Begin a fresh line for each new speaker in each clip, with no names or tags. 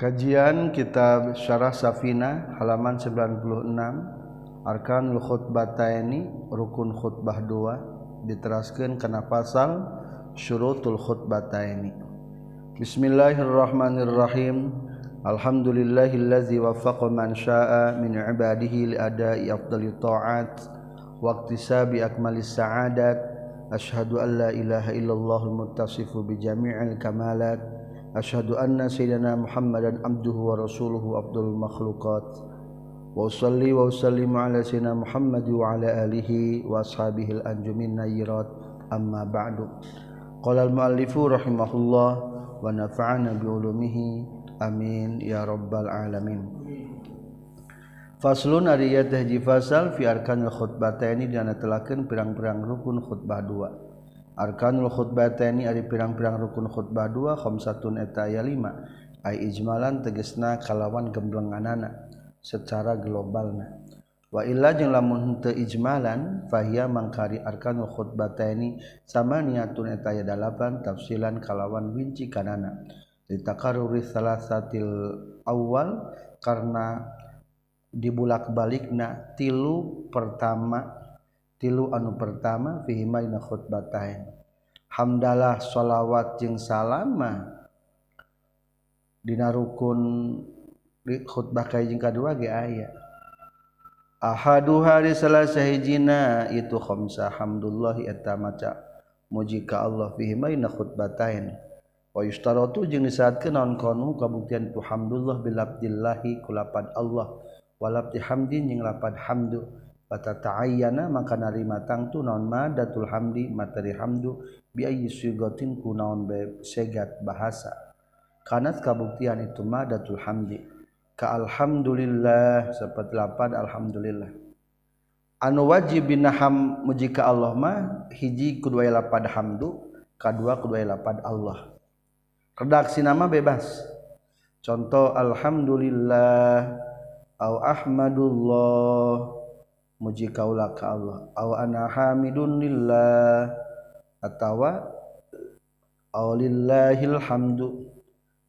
Kajian Kitab Syarah Safina halaman 96 Arkanul Khutbataini rukun khutbah 2 diteraskan kena pasal syurutul khutbataini Bismillahirrahmanirrahim. Alhamdulillahillazi waffaqa man syaa min ibadihi li ada'i afdali ta'at wa iktisabi akmalis sa'adat. Asyhadu an la ilaha illallahul muttasifu bi jami'il kamalat أشهد أن سيدنا محمدا عبده ورسوله أفضل المخلوقات. وأصلي وأسلم على سيدنا محمد وعلى آله وأصحابه الأنجمين النيرات. أما بعد قال المؤلف رحمه الله ونفعنا بعلومه. آمين يا رب العالمين. Faslun ari ieu teh fasal fi arkanil khutbataini dina telakeun pirang-pirang rukun khutbah dua. Arkanul khutbah tni ada pirang-pirang rukun khutbah dua khamsatun eta aya lima. Ai ijmalan tegesna kalawan gemblenganana secara globalna. Wa illa jeung lamun teu ijmalan fahiya mangkari arkanul khutbah tni sama niatun eta aya dalapan tafsilan kalawan winci kanana. Ditakaruri salasatil awal karena dibulak balikna tilu pertama tilu anu pertama fihimaina khutbatain hamdalah sholawat jeung salama. Dina rukun di khutbah kae jeung kadua ge aya. Ahadu hari salasa hijina itu khamsa hamdulillah eta maca. Muji ka Allah fihimaina khutbatain wa yustaratu jeung disyaratkeun naon kono kabuktian tu hamdulillah bil abdillahi kulapan Allah. Walabdi hamdin jeung lapan hamdu. Ta'ayyana maka narima tangtu naon madatul hamdi materi hamdu bi ayyi ku naon segat bahasa. Kanat kabuktian itu madatul hamdi. Ka alhamdulillah seperti lapan alhamdulillah. Anu wajib binaham muji ka Allah mah hiji kudu aya lapad hamdu kadua kudu aya lapad Allah. Redaksi nama bebas. Contoh alhamdulillah au ahmadullah muji kaula ka Allah. Aw ana hamidun lillah. Atawa aw lillahil hamdu.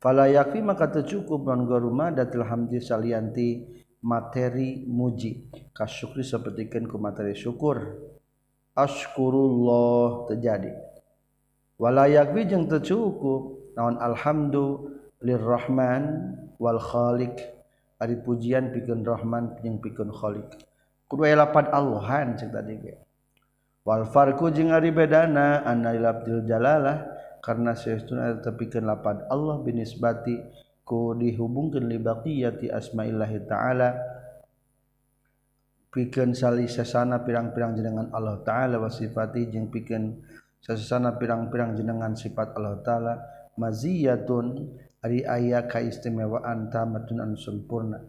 Fala yakfi maka tercukup non garuma datil hamdi salianti materi muji. Kasyukri sapertikeun ku materi syukur. Ashkurullah terjadi. Wala yakfi jeung tercukup naon alhamdu lirrahman wal khaliq. Ari pujian pikeun rahman jeung pikeun khaliq kudu aya lapad Allahan cek tadi ge. Wal farqu jeung ari bedana anna labdil jalalah karena saestuna tepikeun lapad Allah binisbati ku dihubungkeun li baqiyati asmaillahi ta'ala pikeun salih sesana pirang-pirang jenengan Allah taala wasifati jeung pikeun sesana pirang-pirang jenengan sifat Allah taala maziyatun ari aya kaistimewaan tamatun an sempurna.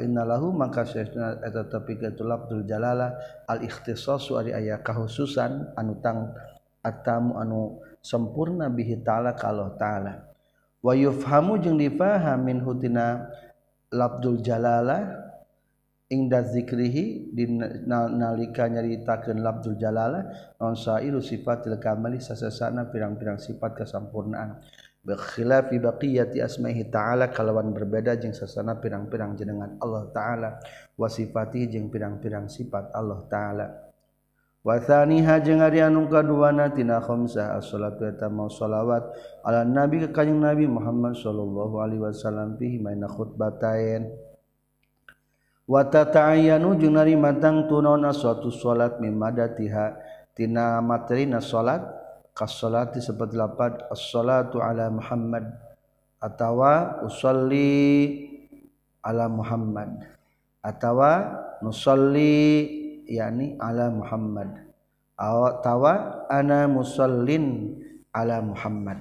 innalahu maka eta tepi itu lafzul jalala al ikhtisasu ari aya kahususan anu tang atamu anu sempurna bihi ta'ala kalau ta'ala. Wa yufhamu jeung difaham min hutina lafzul jalala ingda zikrihi nalika nyaritakeun lafzul jalala non sairu sifatil kamali sasasana pirang-pirang sifat kasampurnaan. Bekhilafi baqiyati asmaihi ta'ala kalawan berbeda jeung sasana pirang-pirang jenengan Allah ta'ala wasifati jeung pirang-pirang sifat Allah ta'ala. Wa thaniha jeung ari anu kaduana tina khamsah as-salatu eta mau salawat ala nabi ka kanjing Nabi Muhammad sallallahu alaihi wasallam fihi maina khutbatain wa tata'ayyanu jeung ari matang tunaon suatu salat mimadatiha tina materina salat kasolati seperti lapat as-salatu ala Muhammad atawa usolli ala Muhammad atawa nusolli yakni ala Muhammad atawa ana musallin ala Muhammad.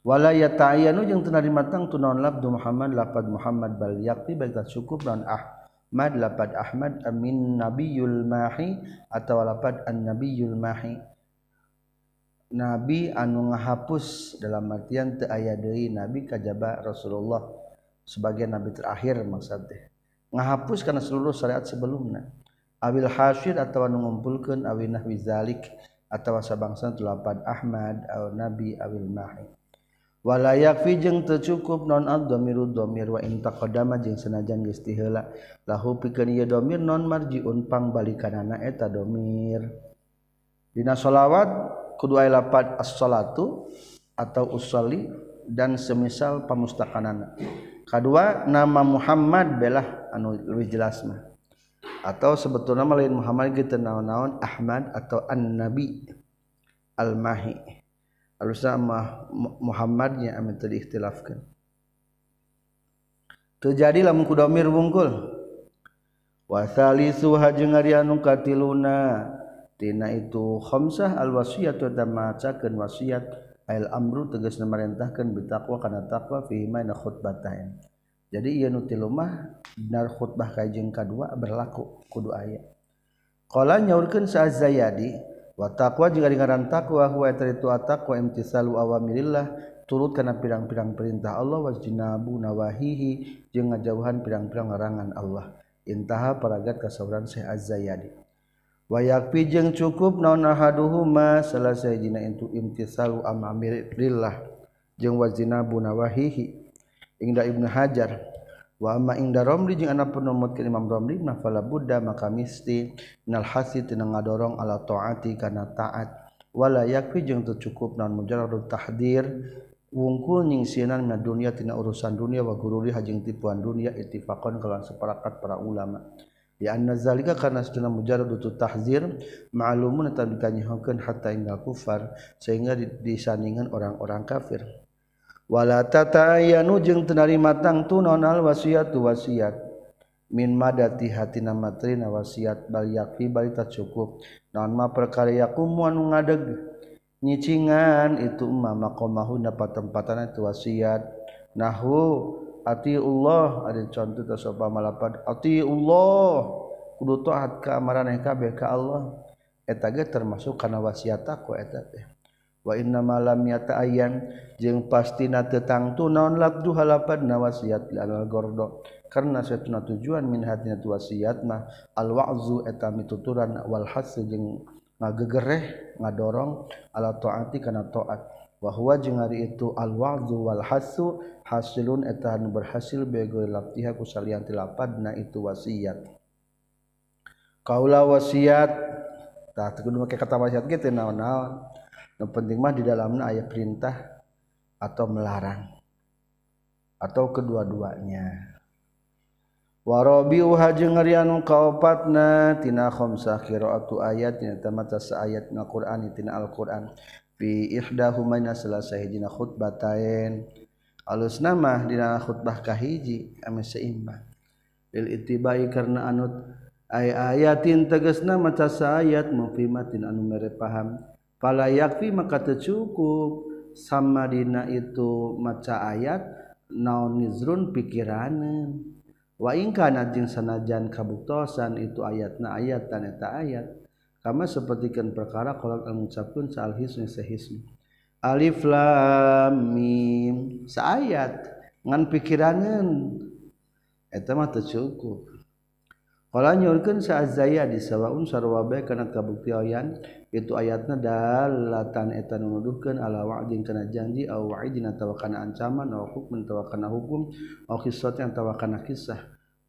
Wala yata'ayyanu jeung teu narima tang tunaon labdu Muhammad lapad Muhammad bal yakti baik cukup dan Ahmad lapad Ahmad amin nabiyul mahi atawa lapad an nabiyul mahi nabi anu ngahapus dalam artian teu aya deui nabi kajaba Rasulullah sebagai nabi terakhir maksud teh. Ngahapus karena seluruh syariat sebelumnya. Awil hasyir atau anu ngumpulkeun awil nahwi zalik atau sabangsa tulapan Ahmad aw nabi awil mahi wala yakfi jeung teu cukup non ad-dhamiru dhamir wa in taqaddama jeung sanajan geus tiheula lahu pikeun ieu dhamir non marjiun pangbalikanana eta dhamir dina solawat kedua lapat as-salatu atau usali dan semisal pemustakanan. Kedua nama Muhammad belah anu lebih jelasmah atau sebetulnya lain Muhammad kita naon-naon Ahmad atau an-nabi al-mahi. Sama Muhammadnya amin tadi ikhtilafkan terjadilah mengkudomir wungkul. Wasali suha jeung ari anu katiluna tina itu khamsah al wasiyatu damacakeun wasiat al amru tegas merintahkeun bitaqwa kana taqwa fi ma na khutbatain. Jadi ieu nu tilu mah benar khutbah kajeng kadua berlaku kudu aya. Qala nyaurkeun sa zayadi wa taqwa jeung ngaran taqwa huwa taritu taqwa imtisalu awamirillah turut kana pirang-pirang perintah Allah wajinabu nawahihi jeung ngajauhan pirang-pirang larangan Allah. Intaha paragat kasauran Syekh Az-Zayadi. Wa yakfi jeung cukup naon ahaduhuma selesai dina itu imtisalu amamirillah jeung wajinabu nawahihi ingda Ibnu Hajar Wama inda Romli jeung anak penomot ke Imam Romli nafala Buddha maka misti nal hasi tina ngadorong ala taati kana taat. Wala yakfi jeung teu cukup naon mujarrad tahdir wungkul nyingsinan na dunia tina urusan dunia wa gururi hajing tipuan dunia ittifaqan kalan separakat para ulama Ya anna zalika karena seduna mujarad itu tahzir ma'lumun eta dikanyihokeun hatta indal kufar sehingga disandingan orang-orang kafir. Wala tatayanu jeung teu matang tunon al wasiatu wasiat. Min madati hatina matrina wasiat bal yakfi bal cukup. Naon ma perkara yakum anu ngadeg. Nyicingan itu mah maqamahu na patempatan itu wasiat. Nahu atiullah. Ada contoh ta sapa malapad. Atiullah. Kudu taat ka amaraneh kabeh ka Allah. Eta ge termasuk kana wasiat aku eta teh. Wa inna ma yata ayan jeung pastina teu tangtu naon labdu halapad na wasiat al gordo. Karena satuna tujuan min hatina tu wasiat mah al wa'zu eta mituturan wal hasu jeung ngagegereh ngadorong ala taati kana taat. Wa huwa jeung ari itu al wa'zu wal hasu hasilun eta anu berhasil bego laptiha ku salian tilapadna itu wasiat. Kaula wasiat tah kudu make kata wasiat gitu naon-naon. Penting mah di dalamnya ayat perintah atau melarang atau kedua-duanya. Warobi jeung ngarianu kaopatna tina khamsah qiraatu ayat tina tamata ayat na Qur'an tina Al-Qur'an bi ihdahumanya selesai dina khutbatain alus nama dina khutbah kahiji ame seimbang. Lil itibai karena anut ay ayatin tegasna maca ayat mufimatin anu mere paham. Pala yakfi maka tercukup sama dina itu maca ayat naon nizrun pikiranan wa ingkana jeung sanajan kabuktosan itu ayatna ayat taneta ayat. kama sepertikan perkara kolak mengucapkan salhisnya sehisme alif lam mim. Saayat ngan pikirannya. Eta mah teu cukup qala saazaya di sawaun sarwa bae kana kabuktian itu ayatna dalatan eta menuduhkan ala wa'din kana janji aw wa'idin atawa ancaman aw hukum atawa hukum aw qissat atawa kana kisah.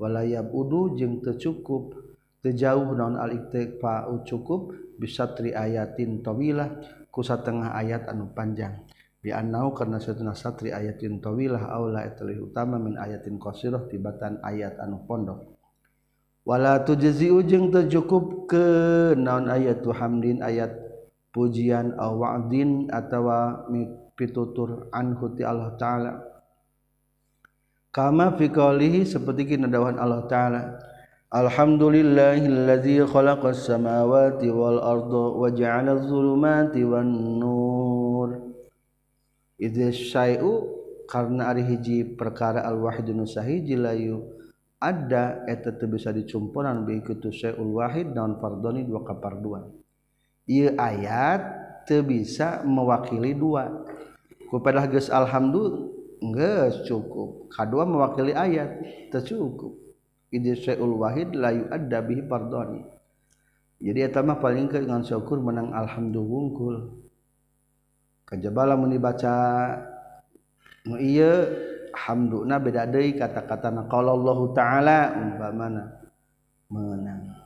Wala jeung teu cukup tejauh non aliktepa cukup bisa tri ayatin tawilah kusa tengah ayat anu panjang. Biannau karena satengah satri ayatin tawilah aula etli utama min ayatin qasirah tibatan ayat anu pondok. Wala tujzi ujung tercukup ke naon ayat hamdin ayat pujian aw wa'din atawa pitutur anhu ti Allah taala. Kama fi qalihi seperti kinadawan Allah taala. Khalaqas samawati wal arda wa ja'ala adh-dhulumati wan nur. Idza syai'u karena ari hiji perkara al-wahidun sahiji layu ada eta teu bisa dicumpuran bi syai'ul wahid naon fardoni dua kaparduan. Ieu ayat teu bisa mewakili dua. Ku padah geus alhamdulillah geus cukup. Kadua mewakili ayat teu cukup Idul Wahid layu adabi pardoni. Jadi etama paling ke dengan syukur menang alhamdulillah wungkul. Kajabala muni baca nu iya hamduna beda deui kata-kata na qala Allah taala umpamana menang.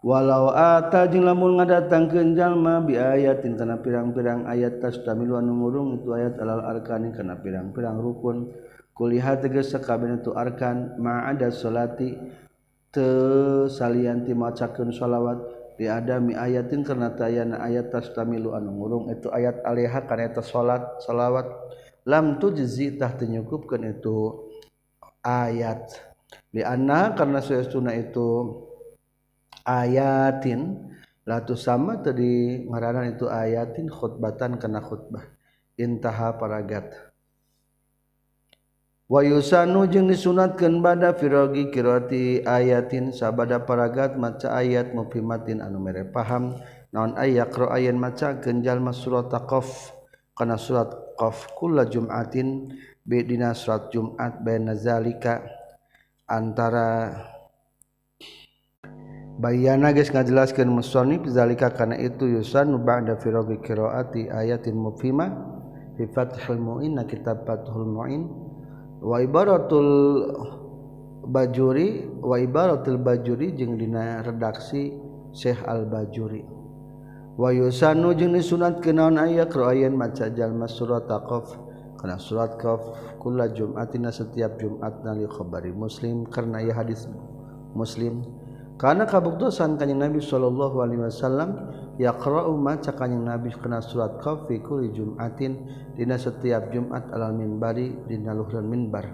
Walau ata lamun ngadatangkeun jalma bi ayatin kana pirang-pirang ayat tas tamilu anu ngurung itu ayat alal arkani kana pirang-pirang rukun kulihat tegas sakabeh itu arkan ma ada salati te salianti macakeun shalawat bi adami ayatin karena tayana ayat tastamilu anu ngurung. Itu ayat alaiha kana eta salat salawat lam tu tujzi tah tenyukupkeun itu ayat. Di anna karena sesuna itu ayatin latu sama tadi ngaranan itu ayatin khutbatan kana khutbah. Intaha paragat wa yusanu jeung disunatkeun bada firogi kirati ayatin sabada paragat maca ayat mufimatin anu mere paham. Naon ayat qra ayen maca genjal surat qaf kana surat qaf kulla jum'atin bidina surat Jumat baina zalika. Antara bayana geus ngajelaskeun musannif zalika kana itu yusan ba'da firaghi qiraati ayatin mufhima fi fathul muin kitab fathul muin waibaratul bajuri waibaratul bajuri jeung dina redaksi Syekh Al Bajuri wa yusanu jeung disunat kenaon aya qira'an maca jalma surat Qaf. Kana surat Qaf kula Jumatina setiap Jumat nali khabari Muslim karena ya hadis Muslim. Karena kabuktosan kanjeng Nabi sallallahu alaihi wasallam yaqra'u maca kanjing nabi kana surat qaf fi kulli jumatin dina setiap jumat alal minbari dina luhur minbar.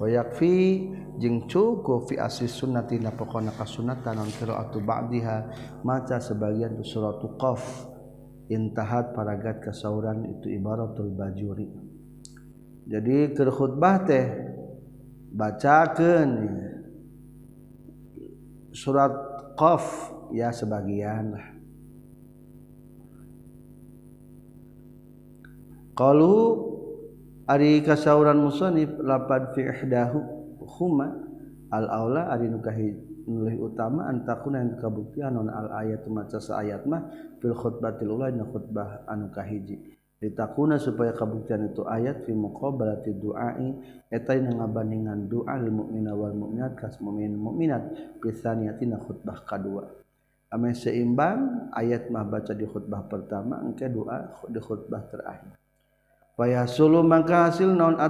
Wa yakfi jeung cukup fi asli sunnati na pokona kasunatan non qiraatu ba'diha maca sebagian surat qaf. Intahat paragat kasauran itu ibaratul bajuri. Jadi keur khutbah teh bacakeun surat qaf ya sebagian lah kalau Ari kasauran musonib lapad fi ihdahu huma al aula ari nukahi nulih utama antakuna yang kabuktian non al ayat maca sa ayat mah fil khutbatil ula dina khutbah anu kahiji. Ditakuna supaya kabuktian itu ayat fi muqabalati duai eta dina ngabandingan doa lil mukmina wal mukminat kas mukmin mukminat pisaniatina khutbah kadua ame seimbang ayat mah baca di khutbah pertama engke doa di khutbah terakhir. payah sulu maka hasil non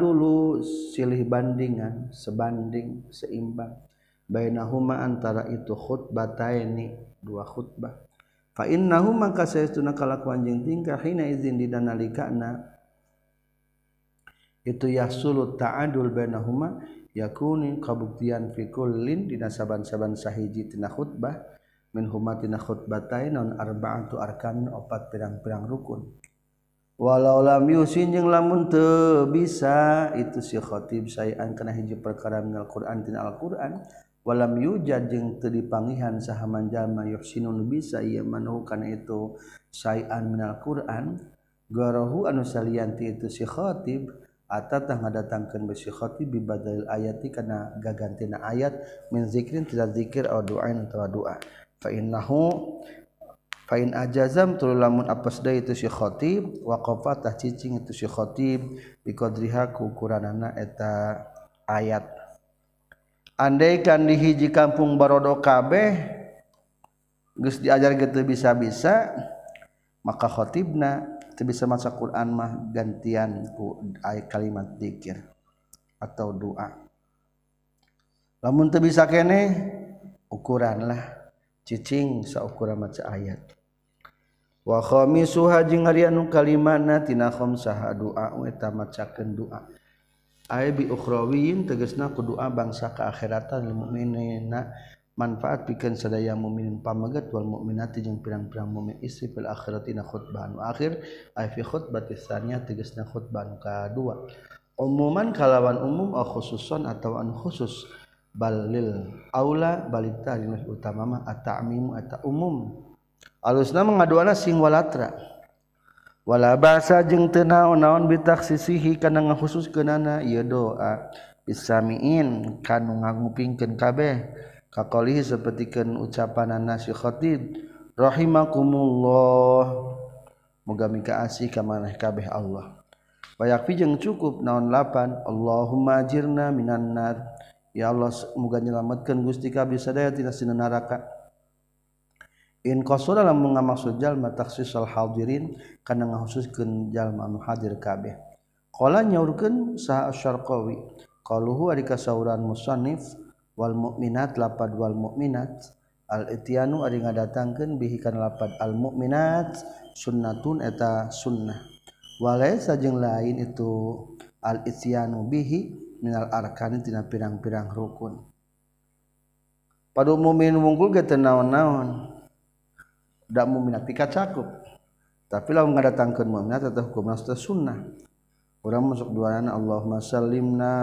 dulu silih bandingan sebanding seimbang. Bainahuma antara itu khutbah khutbataini dua khutbah. Fa innahu maka saytuna kalakuan jeung tingkah hina izin didanalikana. Itu yahsulu ta'adul bainahuma yakuni kabuktian fi kullin dina saban-saban sahiji tina khutbah. Min huma tina khutbatain non arba'atu arkan opat pirang-pirang rukun. walau lam yusin jeung lamun teu bisa itu si khatib sayan kana hiji perkara minal Qur'an tina Al-Qur'an. Walam yujad jeung teu dipangihan sahaman jalma yusinun bisa ieu manuh kana itu sayan minal Qur'an. Garahu anu salian ti itu si khatib atatah ngadatangkeun bi si khatib bi ayati kana gagantina ayat min zikrin tidak zikir atau doa atau doa fa innahu Fain ajazam tulu lamun apes deui itu si khatib waqafa tah cicing itu si khatib biqadriha ku ukuranana eta ayat. Andai kan di hiji kampung Barodo kabeh geus diajar gitu bisa-bisa maka khatibna teu bisa maca Quran mah gantian ku kalimat dzikir atau doa. Lamun teu bisa kene ukuran lah cicing saukuran maca ayat. wakhomi suha jeung harianu kalimana tina khamsaha doa we tamacakeun doa. Ay bi ukhrawiyin tegasna ku doa bangsa ka akhiratan lil mukminina manfaat pikeun sadaya mukminin pamegat wal mukminati jeung pirang-pirang mukmin istri fil akhirati na khutbah anu akhir. Ay fi khutbatis tsaniyah tegasna khutbah anu kadua. Umuman kalawan umum au khususon atau an khusus balil aula balita linus utama mah at-ta'mim atau umum alusna mengaduana sing walatra wala basa jeung teu naon-naon bitaksisihi kana ngahususkeunana? Ieu doa. Bisamiin kanu ngagupingkeun kabeh. Kaqalihi sapertikeun ucapananna si khatib rahimakumullah. Muga mika asih ka maneh kabeh Allah. Bayakfi jeung cukup naon lapan? Allahumma ajirna minan nar. Ya Allah muga nyelametkeun Gusti ka bisa daya tina sinu neraka In qasura lamun ngamaksud jalma takhsisul hadirin kana ngahususkeun jalma anu hadir kabeh. Qala nyaurkeun sah asy-Syarqawi qaluhu ari kasauran musannif wal mu'minat lapad wal mu'minat al ityanu ari ngadatangkeun bihi kana lapad al mu'minat sunnatun eta sunnah. Walaysa jeung lain itu al ityanu bihi minal arkani tina pirang-pirang rukun. Pada umumin wungkul naon-naon. Ndak muminat pika cakup. Tapilah datangkan muminat atau hukum sunnah. Orang masuk dua anak Allah masalimna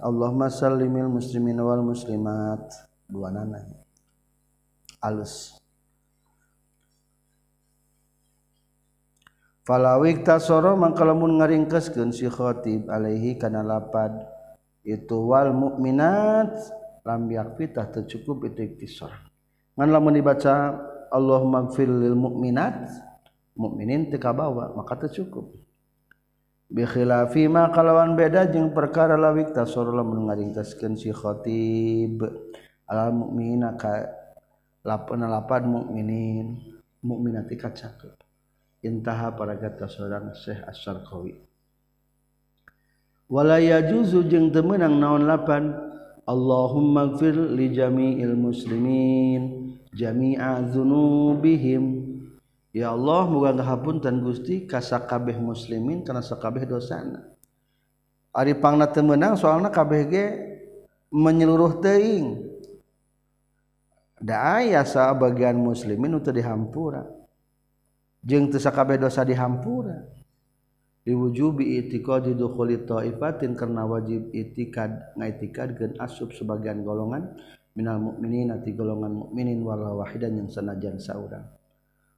Allah masalimil muslimin wal muslimat. Dua nana alus. Falawik tasoro mangka lamun ngaringkeskeun si khatib alaihi kana lapad itu wal mukminat lam yakfitah tercukup itu iktisar. Ngan lamun dibaca Allah magfir lil mukminat mukminin teu kabawa maka tercukup. Bi khilafi ma kalawan beda jeung perkara lawik tasoro lamun ngaringkeskeun si khatib al mukminina ka lapana lapad mukminin mukminati kacakup intaha kata seorang Syekh Asy-Syarqawi wala yajuzu jeung teu meunang naon lapan? Allahumma gfir li jami'il muslimin jami'a dzunubihim ya Allah muga ngahapunten Gusti ka sakabeh muslimin kana sakabeh dosana. Ari pangna teu meunang soalna kabeh ge menyeluruh teuing. Da aya bagian muslimin untuk dihampura. Jeung teu sakabeh dosa dihampura. Diwujubi itiqadi dukhuli taifatin karena wajib itikad ngaitikadkeun asub sebagian golongan minal mukminin nanti golongan mukminin wala wahidan yang senajan saurang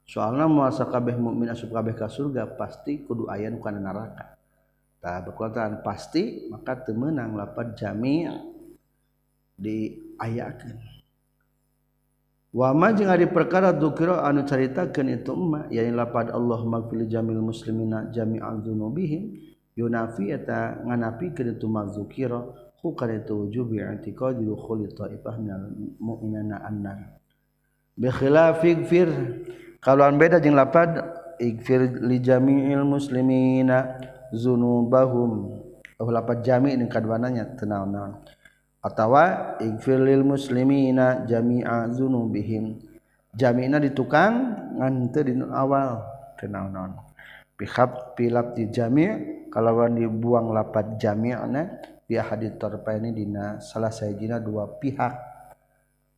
soalnya muasa kabeh mukmin asub kabeh ka surga pasti kudu aya nu kana neraka. Tah berkuatan pasti maka temenang lapat jami' diayakeun. Wama jeung ari perkara dzukira anu caritakeun itu emma yain lapad Allah magfir jamil muslimina jami'al dzunubihim yunafi eta nganapikeun itu mazukira hu kana itu wujub i'tiqadi dukhuli taifah minal mu'minina annar. Bi khilafi gfir an beda jeung lapad igfir li jami'il muslimina dzunubahum oh lapad jami' ning kaduananya teu naon-naon atawa igfirlil muslimina jami'a dzunubihim jami'na ditukang ngan teu di awal. Teu naon bihab pilap di jami' kalawan dibuang lapat jami'na pihak hadits torpa dina salah sayajina dua pihak.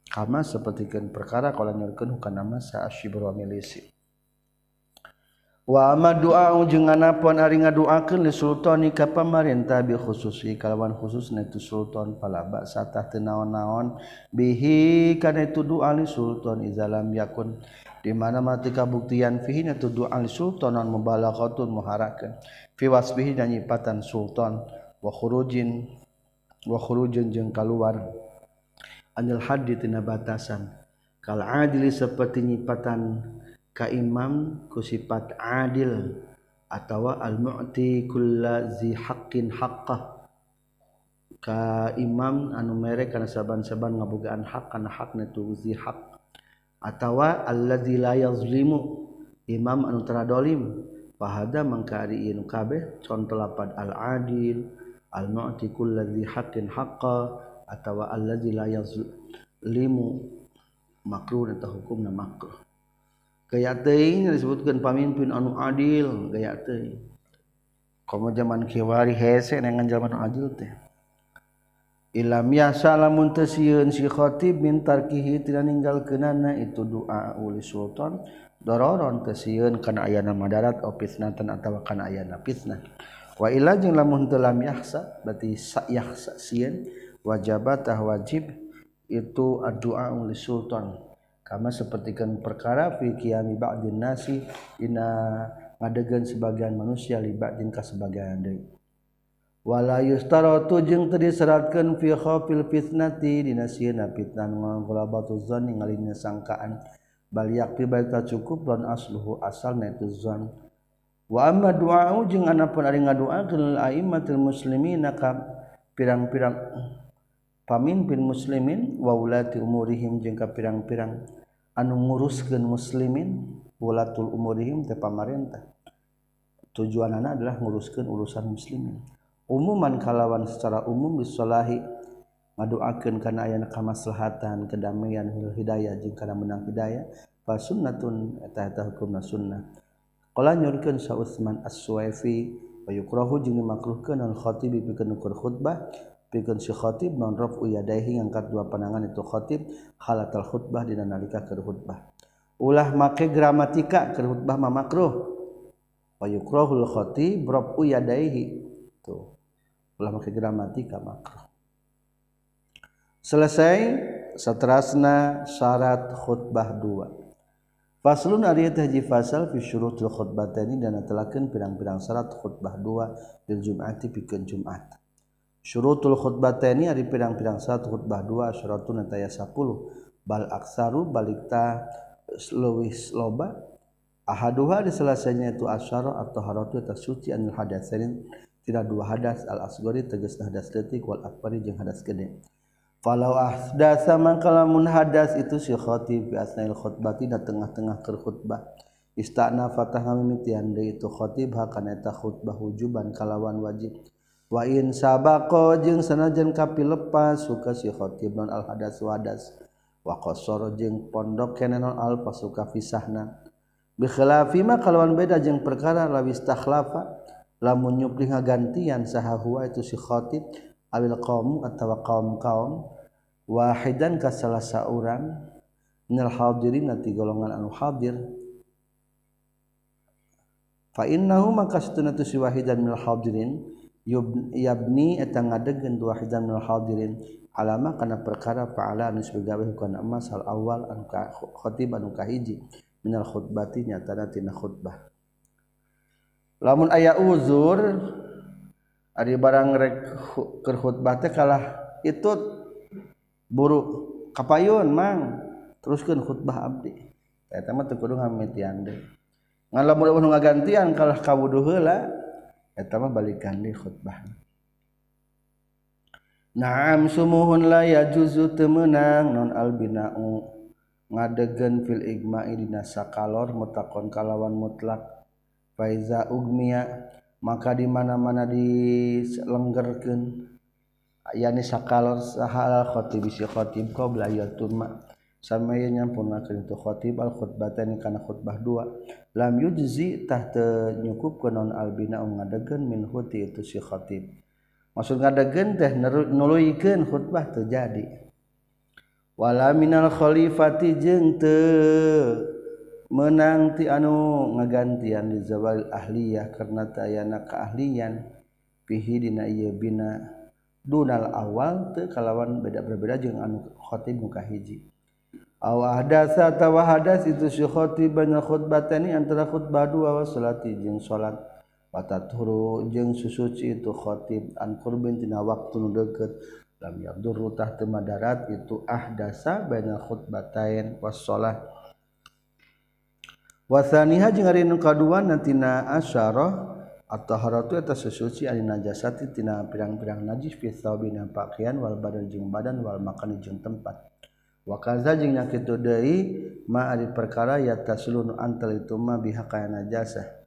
Kama sapertikeun perkara kalau nyurkan bukan nama wa milisi wa ma doa jeung anapun ari ngadoakeun li sultan ka pamarentah bi khususi kalawan khususna tu sultan palaba satah teu naon-naon. Bihi kana itu doa li sultan izalam yakun. Di mana mati kabuktian fihi itu doa li sultan non mubalaghatun muharakan fi wasbihi dan nyipatan sultan wa khurujin wa khurujin jeung kaluar. Anil haddi tina batasan. Kal adili seperti nyipatan Imam kusifat adil atau al-mu'ti kullazi haqqin haqqah. Ka imam anu mere kana saban-saban ngabogaan hak kana hakna tu zi hak. Atawa alladzi la yazlimu imam anu taradolim fahada mangkari inu kabeh contoh lapad al-adil al-mu'ti kulladzi haqqin haqqa atawa allazi la yazlimu makruh atau hukumna makruh. Gaya teuing disebutkan pamimpin anu adil gaya teuing komo zaman kiwari hese dengan zaman adil teh ilam yasa lamun teu sieun si khatib min tarkihi tina ninggalkeunana itu doa uli sultan. Dororon teu sieun kana ayana madarat opitnatan atawa kana ayana fitnah. Wa ila jeung lamun teu lam yahsa berarti sa yahsa sieun wajibatah wajib itu doa uli sultan. Kama sepertikan perkara fi qiyami ba'din nasi ina ngadegan sebagian manusia li ba'din ka sebagian deui. Wala yustaratu jeung teu diseratkeun fi khafil fitnati dina sieuna fitnah ngagolabatu zan ningalina sangkaan bal yakti baik cukup lan asluhu asalna itu zan Wama doa jeung anapun ari ngadoatil muslimin ka pirang-pirang pamimpin muslimin wa ulati umurihim jeung ka pirang-pirang anu nguruskeun muslimin ulatul umurihim teh pamarentah. Tujuan anak adalah nguruskeun urusan muslimin. Umuman kalawan secara umum disolahi ngadoakeun kana aya kamaslahatan kedamaian hidayah jengkana menang hidayah fa sunnatun eta eta hukumna sunnah. Qala nyurkeun sa Utsman As-Suwaifi wa yukrahu jeung dimakruhkeun al khatib pikeun ukur khutbah pikeun si khatib non rafu yadaihi ngangkat dua pandangan itu khatib halatal khutbah dina nalika keur khutbah. Ulah make gramatika keur khutbah mah makruh. Wa yukrahul khatib rafu yadaihi. Tuh ulah make gramatika makruh. Selesai seterusna syarat khutbah dua Faslun ari teh hiji fasal fi syurutil khutbataini dan telakeun pirang-pirang syarat khutbah dua bil jum'ati pikeun Jumat. Syurutul khutbataini ari pirang-pirang syarat khutbah dua syaratun eta ya 10. Bal aksaru balikta leuwih loba ahaduha di selasanya itu asyara atau haratu eta suci anil hadatsain tidak dua hadas al asgori tegas hadas leutik wal akbari jeung hadas gede. Falau ahdasa maka lamun hadas itu si khatib bi asnail khutbati da tengah-tengah keur khutbah. Istana fatah ngamimitian deui itu khatib hakana eta khutbah wujuban kalawan wajib. Wa in sabaqo jeung sanajan kapi lepas suka si khatib non al hadas wadas. Wa qasara jeung pondok kene non al pasuka fisahna. Bi ma kalawan beda jeung perkara lawis takhlafa lamun nyupli ngagantian saha huwa itu si khatib awil qaum atawa kaum-kaum wahidan ka salah orang minal hadirin nanti golongan anu hadir. Fa innahu maka satuna tu si wahidan minal hadirin yabni eta ngadegkeun tu wahidan minal hadirin. Alama kana perkara fa'ala anu kana hukana masal awal anu ka khatib anu ka hiji minal khutbati nyatana tina khutbah. Lamun aya uzur ari barang rek keur khutbah teh kalah itu buruk kapayun mang. Teruskan khutbah abdi. Eta mah teu kudu ngamitian deui ngan lamun eueuh ngagantian kalah ka wudu heula eta mah balikan deui khutbah. Naam sumuhun la yajuzu temenang non albina'u. Ngadegen fil igma'i dina sakalor mutakon kalawan mutlak. Faiza ugmiya maka di mana-mana dilenggerkeun yani sakal sahal khatib si khatib qabla yatuma samaya nyampunakeun tu khatib al khutbatani kana khutbah dua. Lam yujzi tah teu nyukupkeun non albina um ngadegeun min huti itu si khatib maksud ngadegeun teh nuluykeun khutbah teu jadi. Wala minal khalifati jeung teu menang ti anu ngagantian di zawal ahliyah karena tayana keahlian. Pihi dina ieu bina. dunal awal te kalawan beda-berbeda jeung anu khotib muka hiji. Aw hadasa atawa hadas itu si khotib banyak khutbatani antara khutbah dua wa salati jeung salat. Wataturu jeung susuci itu khotib an qurbin tina waktu nu deukeut. Lam yadur tah teu madarat itu ahdasa banyak khutbatain was salat. Wasaniha jeung ari nu kadua nantina asyarah at-taharatu eta sesuci ari najasati tina pirang-pirang najis fi thawbina pakaian wal badan jeung badan wal makan jeung tempat. Wa kaza jeung nya deui ma ari perkara ya taslunu antal itu ma biha kaya najasa.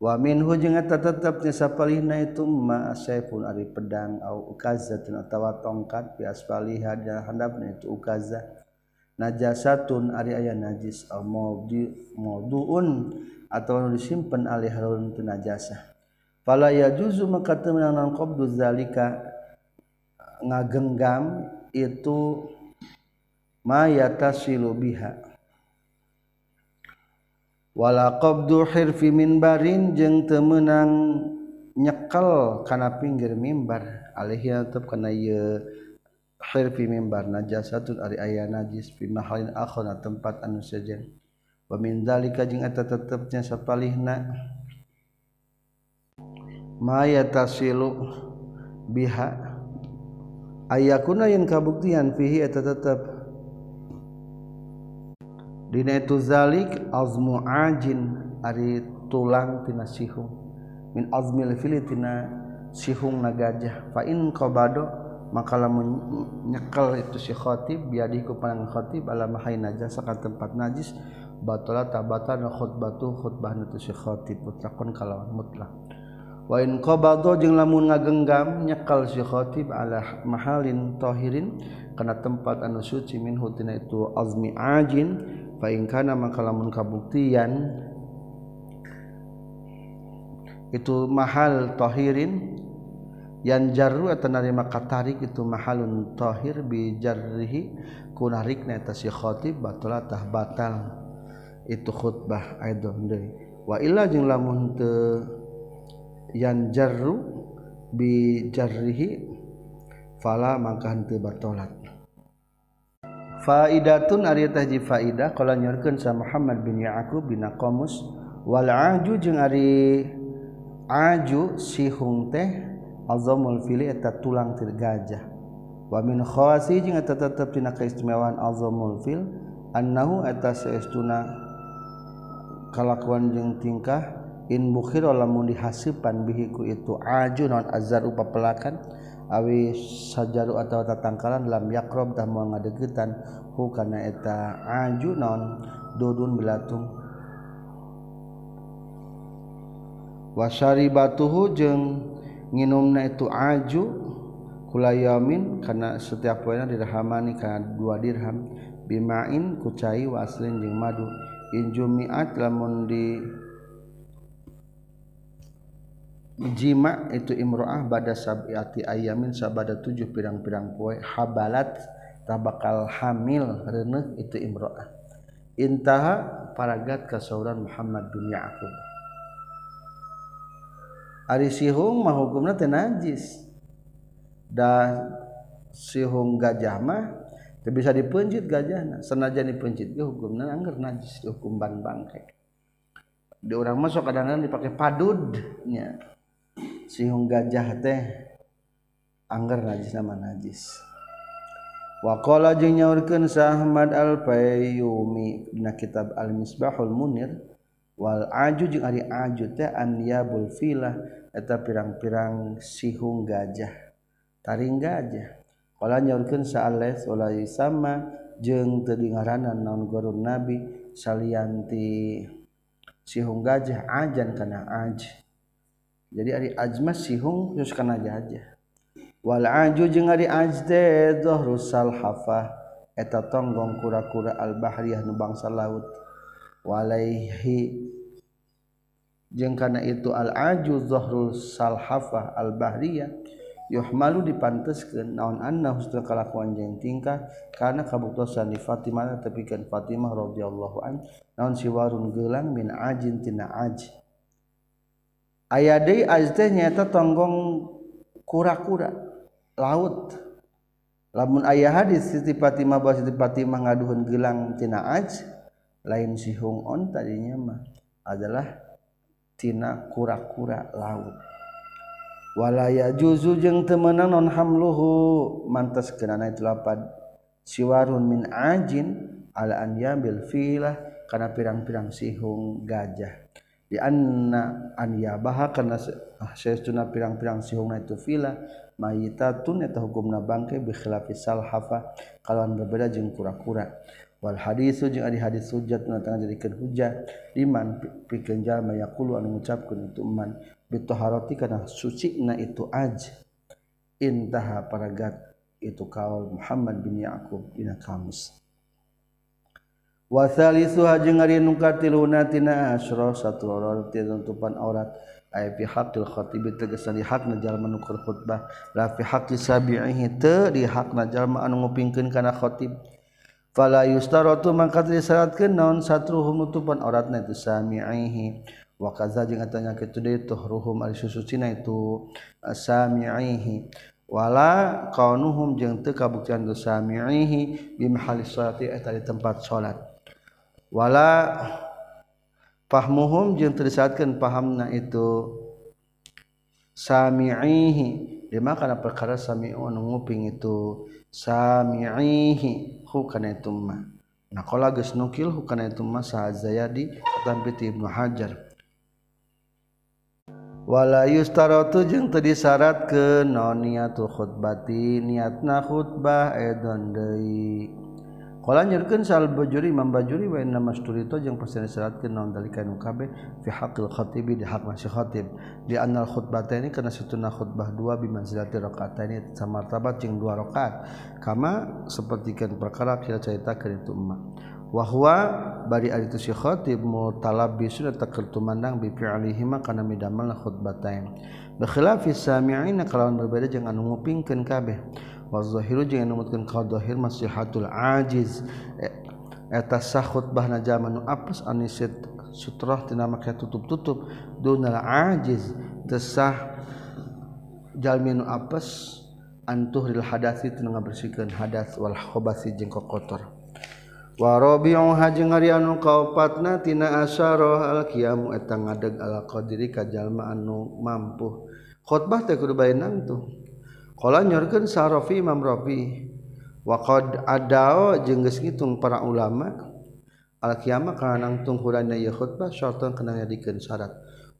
Wa minhu jeung eta tetep nya itu ma asaifun ari pedang au ukazatun atawa tongkat bi asfaliha dan handapna itu ukaza. Najasatun ari aya najis au mauduun atau disimpan alih harun tu najasa fala yajuzu maka teu meunang qabdu zalika? Ngagenggam itu ma yatasilu biha. Wala qabdu hirfi minbarin jeung teu meunang nyekel kana pinggir mimbar. Alih tetep kana ieu hirfi mimbar najasatun ari aya najis fi mahalin akhar tempat anu sejen pemindalika jeung eta tetepnya sapalihna. Maya tasilu biha. Ayakuna yang kabuktian fihi eta tetep. Dina itu zalik azmu ajin ari tulang tina sihung. Min azmil fili tina sihung na gajah. Fa in qabado maka lamun nyekel itu si khatib biadiku panang khatib ala mahai najis ka tempat najis. batala tabatan khutbatu khutbah nu si khatib mutlaqun kalawan mutlak. Wa in qabadha jeung lamun ngagenggam nyekal si khatib ala mahalin tahirin kana tempat anu suci min hutina itu azmi ajin fa in kana maka lamun kabuktian itu mahal tahirin yang jarru atau narima katarik itu mahalun tahir bijarrihi kunarikna eta si khatib batala tah batal. itu khutbah aidon deui wa illa jeung lamun teu yanjarru bi jarrihi fala maka henteu bertolat faidatun ari teh ji faidah kala nyorkeun sa Muhammad bin Yaqub bin Qamus wal aju jeung ari aju sihung teh azamul fili eta tulang tir gajah. Wa min khawasi jeung eta tetep dina kaistimewaan azamul fil annahu eta saestuna kalakuan jeung tingkah in bukhir lamun dihasipan bihiku itu aju non azar upa pelakan awi sajaru atau tatangkalan lam yakrob tah mau ngadegetan hu kana eta aju non dudun belatung. Wasari batuhu jeung nginumna itu aju kula yamin karena setiap poinnya dirhamani karena dua dirham bimain kucai waslin jeung madu injumiat lamun di jima itu imro'ah pada sabiati ayamin sabada tujuh pirang-pirang poe habalat tabakal hamil reneh itu imro'ah. Intaha paragat kasauran Muhammad bin Ya'qub ari sihung mah hukumna teh najis. Dan sihung gajah mah teu bisa dipeunjit gajahna. Senajan dipeunjit ge hukumna angger najis hukum ban bangke di orang masuk kadang-kadang dipakai padud nya sihung gajah teh angger najis nama najis. Waqala jeung nyaurkeun sa Ahmad Al-Fayyumi dina kitab Al-Misbahul Munir wal aju jeung ari aju teh anyabul filah eta pirang-pirang sihung gajah. Taring gajah nyaurkan saaleh sama jeng tedingaranan naon gurun nabi salianti sihung gajah ajan kana aj. Jadi ari ajma sihung terus kana gajah. Wal aju jeung ari aj teh dhahru salhafah eta tonggong kura-kura al bahriyah nu bangsa laut. Walaihi jeung kana itu al aju dhahrul salhafah al bahriyah yuhmalu dipanteskeun naon anna husnul kalakuan jeung tingkah kana kabuktosan di Fatimah tepikeun Fatimah radhiyallahu an naon siwarun geulang min ajin tina aj. Aya deui aj teh nyaeta tonggong kura-kura laut. Lamun aya hadis Siti Fatimah bahwa Siti Fatimah ngaduhun gelang tina aj lain sihung on tadinya mah adalah tina kura-kura laut walaya juzu jeung temenan non hamluhu. Mantas kenana itu lapad siwarun min ajin ala an yabil filah. Karena pirang-pirang sihung gajah. Di anna an yabaha karena sayastuna ah, pirang-pirang sihungna itu filah. Mayitatun eta hukumna bangke bi khilafi salhafa. Kalawan berbeda jeung kura-kura. Wal hadisu jeung ari hadis hujjat na tangga jadikeun hujjah. Liman pikeun jalma yaqulu anu ngucapkeun itu man. bitoharoti karena suci na itu aj. Intaha paragat itu kaul Muhammad bin Yakub dina kamus. Wasalisuha jeung ari nu katiluna tina asra satu aurat tutupan aurat. Ay fi haqqil khatibi tegesan di hakna jalma nu keur khutbah. La fi haqqi sabi'ihi teu di hakna jalma anu ngupingkeun kana khatib. Fala yustaratu mangkat disyaratkeun naon satruhum tutupan auratna itu sami'ihi wa kaza jeung atanya kitu deui tuhruhum ari susucina itu sami'ihi wala kaunuhum jeung teu kabuktian tu sami'ihi bi mahalli sholati eta di tempat salat wala pahmuhum jeung tersaatkeun pahamna itu sami'ihi. Di kana perkara sami'u anu nguping itu sami'ihi. Hu kana itu mah. Nah qala geus nukil hu kana itu mah sa Zayadi tampi Ibnu Hajar wala yustarotu jeung teu disyaratkeun naon niatu khutbati niatna khutbah edon deui. Qala nyurkeun sal bajuri imam bajuri wa inna masturito jeung pesen disyaratkeun naon dalika nu kabeh? Fi haqqil khatibi di hak masih khatib. Di annal khutbataini kana satuna khutbah dua bi manzilati sama samartabat jeung dua rakaat. Kama sapertikeun perkara kita caritakeun itu emak. wahwa bari ari itu si khatib mutalabbi sudah takir tumandang bi fi'lihi kana midamal khutbatain bi khilafi sami'in kalawan berbeda jangan ngupingkeun kabeh. Wa zahiru jeung anu mutkeun ka zahir masihatul ajiz. E, eta sah khutbah na nu apes anisit sutrah tina make tutup-tutup. Dunal ajiz desah jalmi nu apes antuh lil hadatsih teu ngabersihkeun hadas wal khabasi jeung kotor warobiong hajeng ngarianu kaupatna tina asyaro alkiamu eta ngadeg ala qdiri kajallma anu mampu khotbah teh kudu bae sarofi imam rafi wa qad adao jeung ngitung para ulama al kiamah kana nangtung hurana ieu khotbah syartan kana syarat.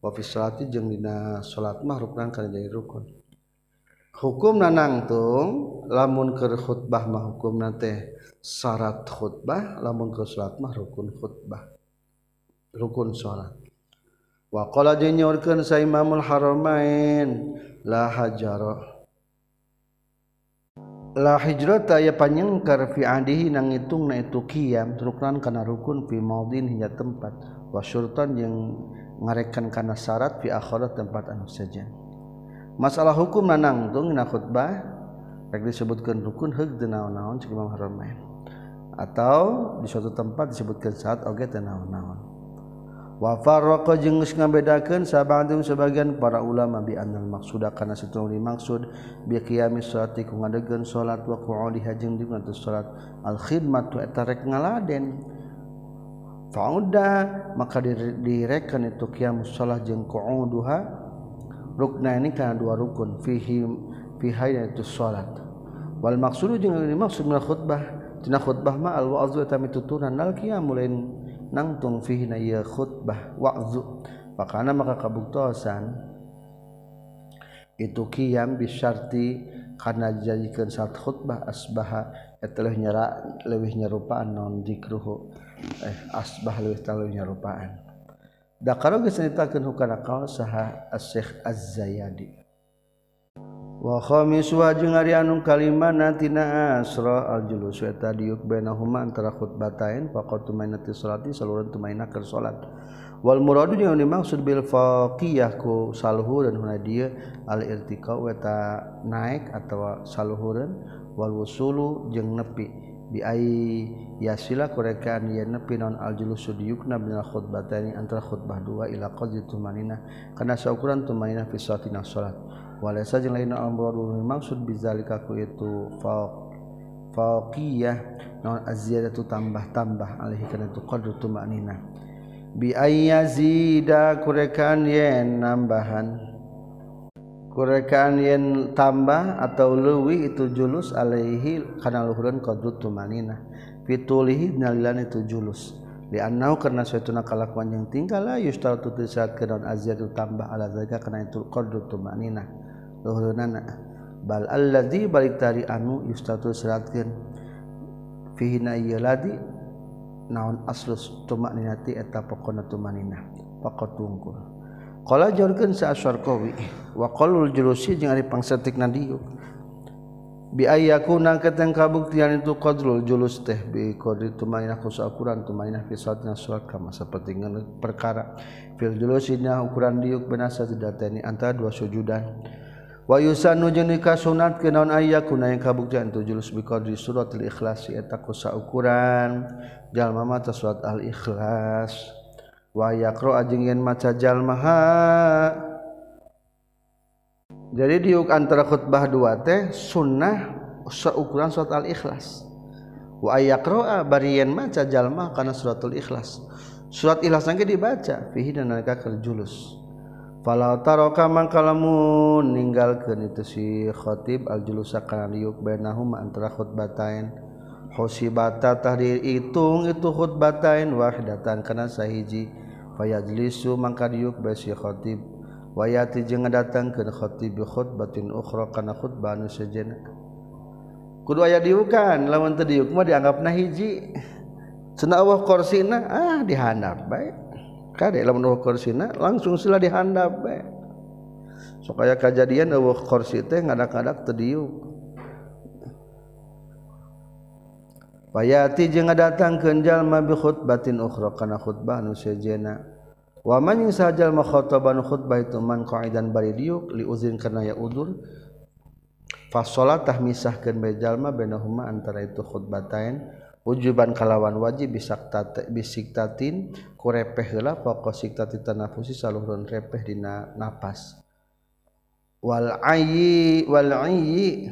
Wa fi salati jeung dina salat mah rukun kana jadi rukun. hukum nanangtung lamun ke khutbah mah hukum nate syarat khutbah lamun ke salat mah rukun khutbah rukun salat. Wa qala jenyorkeun sa imamul haramain la hajar la hijrata ya panyengkar fi adihi nang ngitung na itu kiam ruknan kana rukun fi maudin hingga tempat. Wa syurtan jeung ngarekan kana syarat fi akhirat tempat anu saja masalah hukum nanangtung na khutbah rek disebutkan rukun heug teu naon-naon cik Imam Haramain atau di suatu tempat disebutkan saat oge teu naon-naon. Wa farraqa jeung geus ngabedakeun sabandung sebagian para ulama bi annal maqsuda kana satunggal dimaksud bi qiyamis sholati ku ngadegkeun salat wa qu'udiha jeung di ngadeg salat al khidmatu eta rek ngaladen. Fauda maka direkan itu qiyamus shalah jeung qu'uduha rukna ini karena dua rukun fihi fiha yaitu salat wal maqsudu jeung ini maksud min khutbah. Tina khutbah ma al wa'zu tami tutunan al qiyamul nangtung fihi na ieu khutbah wa'zu. Pakana maka kabuktosan itu qiyam bisyarti karena dijadikan saat khutbah asbaha eta leuwih nyera leuwih nyerupaan non zikruhu eh asbah leuwih taleuh nyerupaan. da karo geus nyaritakeun hukana kaul saha Asy-Syaikh Az-Zayadi. Wa khamis wa jeung ari anu kalima natina asra al-julus. Wa tadiyuk bainahuma antara khutbatain faqat tumainati salati saluran tumaina keur salat. Wal muradu yang dimaksud bil faqiyah ku dan huna dieu al-irtiqa wa ta naik atawa salhuran wal wusulu jeung nepi. biai yasila kurekaan yen nepi non aljulu sudiyukna binal khutbatani antara khutbah dua ila qadri tumanina. Kana saukuran tumanina fi salatina salat. Walaysa jeung lain al-muradu maksud bizalika ku itu faq faqiyah non aziyadatu tambah-tambah alaihi kana tu qadru tumanina. Bi ayyazida kurekaan yen nambahan. kurekaan yen tambah atau leuwih itu julus alaihi kana luhurun qadru tumanina. Fitulihi nalilan itu julus. Di annau karena suatu kalakuan yang tinggal la yustal tu tisat kenaun azir tambah ala zalika kana itu qadru tumanina. Luhurunana bal alladzi balik tari anu yustal tu siratkeun fihi na yaladi naon aslus tumaninati eta pokona tumanina. Pakotungkul Kala jorkeun sa asyarqawi wa qalul julusi jeung ari pangsetik nadiu. Bi ayyakuna katang kabuktian itu qadrul julus teh bi qadri tumainah kusa ukuran tumainah kisatna surat kama saperti perkara fil julusina ukuran diuk benasa sedatani antara dua sujudan. Wa yusanu jeung dikasunat kinaon ayyakuna yang kabuktian itu julus bi qadri suratul ikhlas eta kusa ukuran jalma mata surat al ikhlas. Yaqra ajeng yen maca jalma jadi diuk antara khutbah dua teh sunnah seukuran surat al-ikhlas. Wa yaqra bari yen maca jalma kana suratul ikhlas. Surat ikhlas ge dibaca fihi dan nalika julus. Taroka mangkalamu meninggalkan itu si khotib aljulusa kana liuk bainahuma antara khutbatain hosibata tahdir hitung itu khutbatain wahdatan kana sahiji fayajlisu mangka diuk bae si khatib. Wayati jeung ngadatangkeun khatib bi khutbatin ukhra kana khutbah anu sejenna kudu aya diukan lamun teu diuk mah dianggapna hiji. Cenah Allah korsina ah dihandap bae. Kade lamun Allah korsina langsung sila dihandap bae. Sok aya kajadian Allah kursi teh ngadak-ngadak teu diuk. Payati jeung ngadatangkeun jalma bi khutbatin ukhra kana khutbah nu sejenna waman yang sajajal makhotoban khutbah itu man qaidan bari diuk li uzrin kana ya udur fasolatah misahkeun bae jalma bainahuma antara itu khutbatain wujuban kalawan wajib bisaktat bisiktatin kurepeh heula pokok siktati tanafusi saluhurun repeh dina napas. Wal ayyi wal ayyi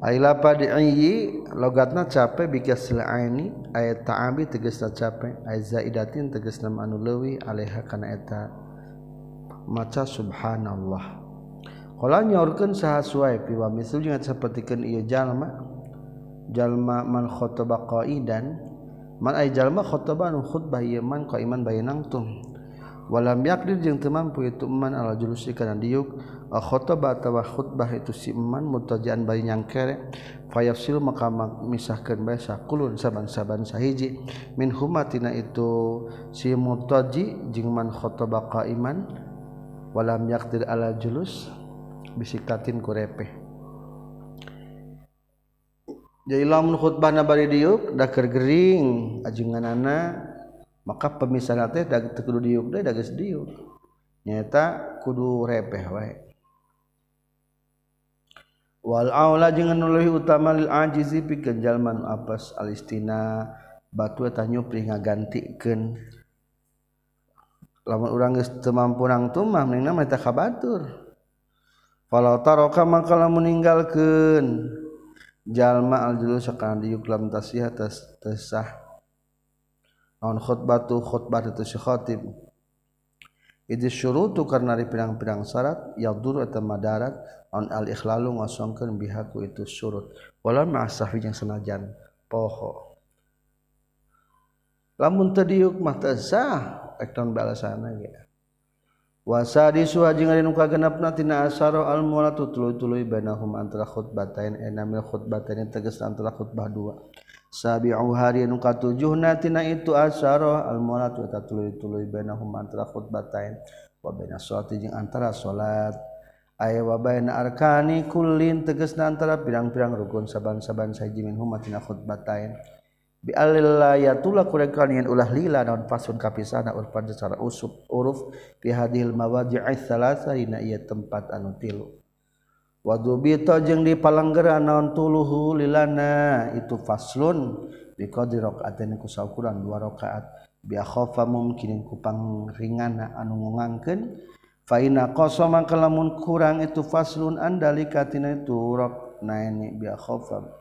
Ailapa di'i logatna cape bikasil aini ayat ta'abi tegesna cape ayat zaidatin tegesna anu leuwih alaiha kana eta maca subhanallah. Qala nyaurkeun saha suai pi wa misul jeung sapertikeun ieu jalma jalma man khotaba qaidan man ay jalma khotaba nu khutbah ieu man qaiman bae nangtung walam yakdir jeung teu mampu itu man ala julusi kana diuk khotbah atawa khutbah itu si man mutajaan bari nyangkere fayafsil maka misahkeun bae sakulun saban-saban sahiji. Min humatina itu si mutaji jeung man khotbah qaiman walam yakdir ala julus bisikatin kurepe jadi lamun khutbah nabari diuk dakar gering ajunganana maka pemisahan teh kudu diuk deh dages diuk nyata kudu repeh wae. Wal aula jeung anu leuwih utama lil ajizi pikeun jalman apas apes alistina batu eta nyupri ngagantikeun. Lamun urang geus teu mampu nang tumah mendingna mah eta kabatur. Falau taraka maka lamun ninggalkeun jalma aljulus sakana diuk lam tasih tas tesah khotbah khotbah itukhoib itu suruhtu karena di pirang-pirang syarat yang dulu atau Madarat on al-ikhlalu ngosongkan bihaku itu surut wala ma'asafi yang senajan poho. Lamun tadiuk mah sah ekton balasana ya wasa di suha ari nu kagenepna tina asaro al mulatu tuluy-tuluy bainahum antara khutbatain enamil khutbatain tegas antara khutbah dua sabiu hari nu katujuhna tina itu asyara al mulat wa tatuluy-tuluy bainahum antara khutbatain wa baina sholati jeung antara salat aya wa baina arkani kullin tegasna antara pirang-pirang rukun saban-saban saji min huma tina khutbatain. Bi alillayatul kurekan ulah lila naon fasun kapisana urpan secara usub uruf fi hadhil mawadi'i salasa dina ieu tempat anu tilu. wadubito jeung di palanggeran naon tuluhu lilana. Itu faslun biqadri raqatain ku saukuran dua rakaat. Bi khofa mumkinin ku pangringana anu ngungangkeun. Fa inna qasama kalamun kurang itu faslun andalika tina itu rok naini bi khofa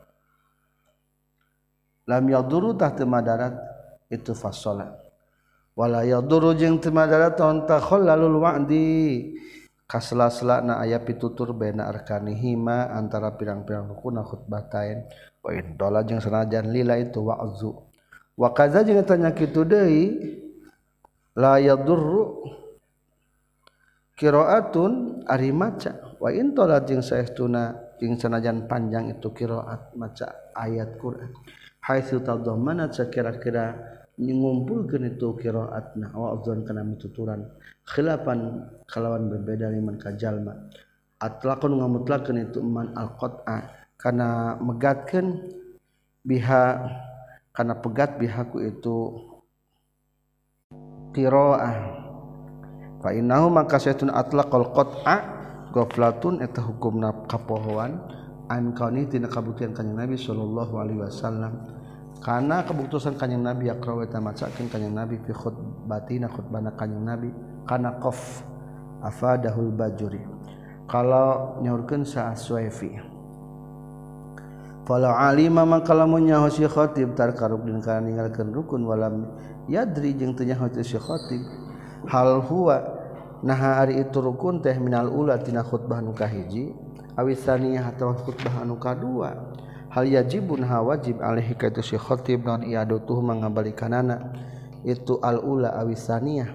lam yaduru tahta madarat itu fasola. Wala yaduru jeung tamadarat tahon takhallalul wa'di. Kasla-sla na aya pitutur bena arkani hima antara pirang-pirang rukun khutbatain wa dola jeung sanajan lila itu wa'zu. Wa kaza jeung tanya kitu deui la yadurru qiraatun ari maca wa in tola jeung saestuna jeung sanajan panjang itu qiraat maca ayat Quran. Haitsu tadammanat sakira-kira mengumpulkan itu kiroat nah wa'adzan kana mituturan. Khilafan kalawan berbeda liman kajalma atlaqun ngamutlakeun itu man alqat'a kana megatkeun biha kana pegat bihaku itu qiraah. Fa innahu maka saytun atlaqal qat'a ghaflatun eta hukumna kapohoan an kauni tina kabuktian kanjeng Nabi sallallahu alaihi wasallam. karena kebuktusan kanyang nabi yakro tamacakeun kanyang nabi fi khutbatina khutbana kanyang nabi kana qaf afadahul bajuri. Kalau nyaurkeun sa Suaifi Falau alima maka lamun nyaho si khatib tar karukdin kana ninggalkeun rukun walam yadri jeung teu nyaho si khatib hal huwa nah ari itu rukun teh minal ula tina khutbah nu kahiji awis saniyah atawa khutbah anu kadua. yajibun hawajib alaihi ka itu si khatib non iadutuh mangabalikanana itu al ula awisaniyah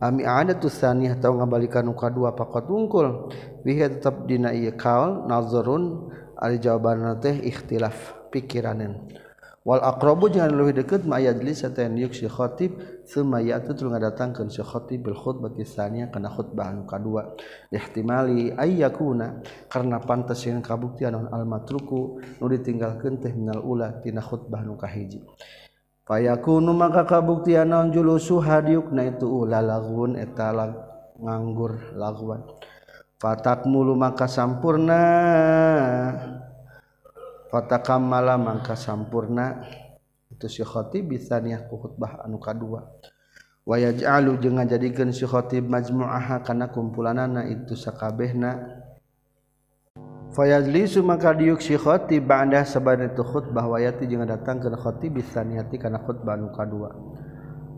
ami ada tu saniyah tahu ngabalikan uka dua pakot tungkul bihi tetap dina ieu kaul nazarun ari jawaban teh ikhtilaf pikiranan wal aqrabu jangan leuwih deukeut ma yajlis satan yuk si khotib semayatu tul ngadatangkeun si khatib bil khutbah tsaniyah kana khutbah anu kadua. Ihtimali ayyakuna karena pantes yen kabuktian al matruku nu ditinggalkeun teh minal ula tina khutbah nu kahiji. Fayakunu maka kabuktian naon julusu hadiyukna itu ula lagun eta lag, nganggur laguan fatak mulu maka sampurna. Fatakam malam mangka sampurna. sikhoib bisa nih khutbah anu kadua wayajlu ngajadikeun jadikan sikhoib majmuaha karena kumpulanana itu sakabehna Fayazlisu maka diuk si khotib ba'da sabada itu khutbah wayati jeung datang kana bisa niati kana khutbah anu kadua.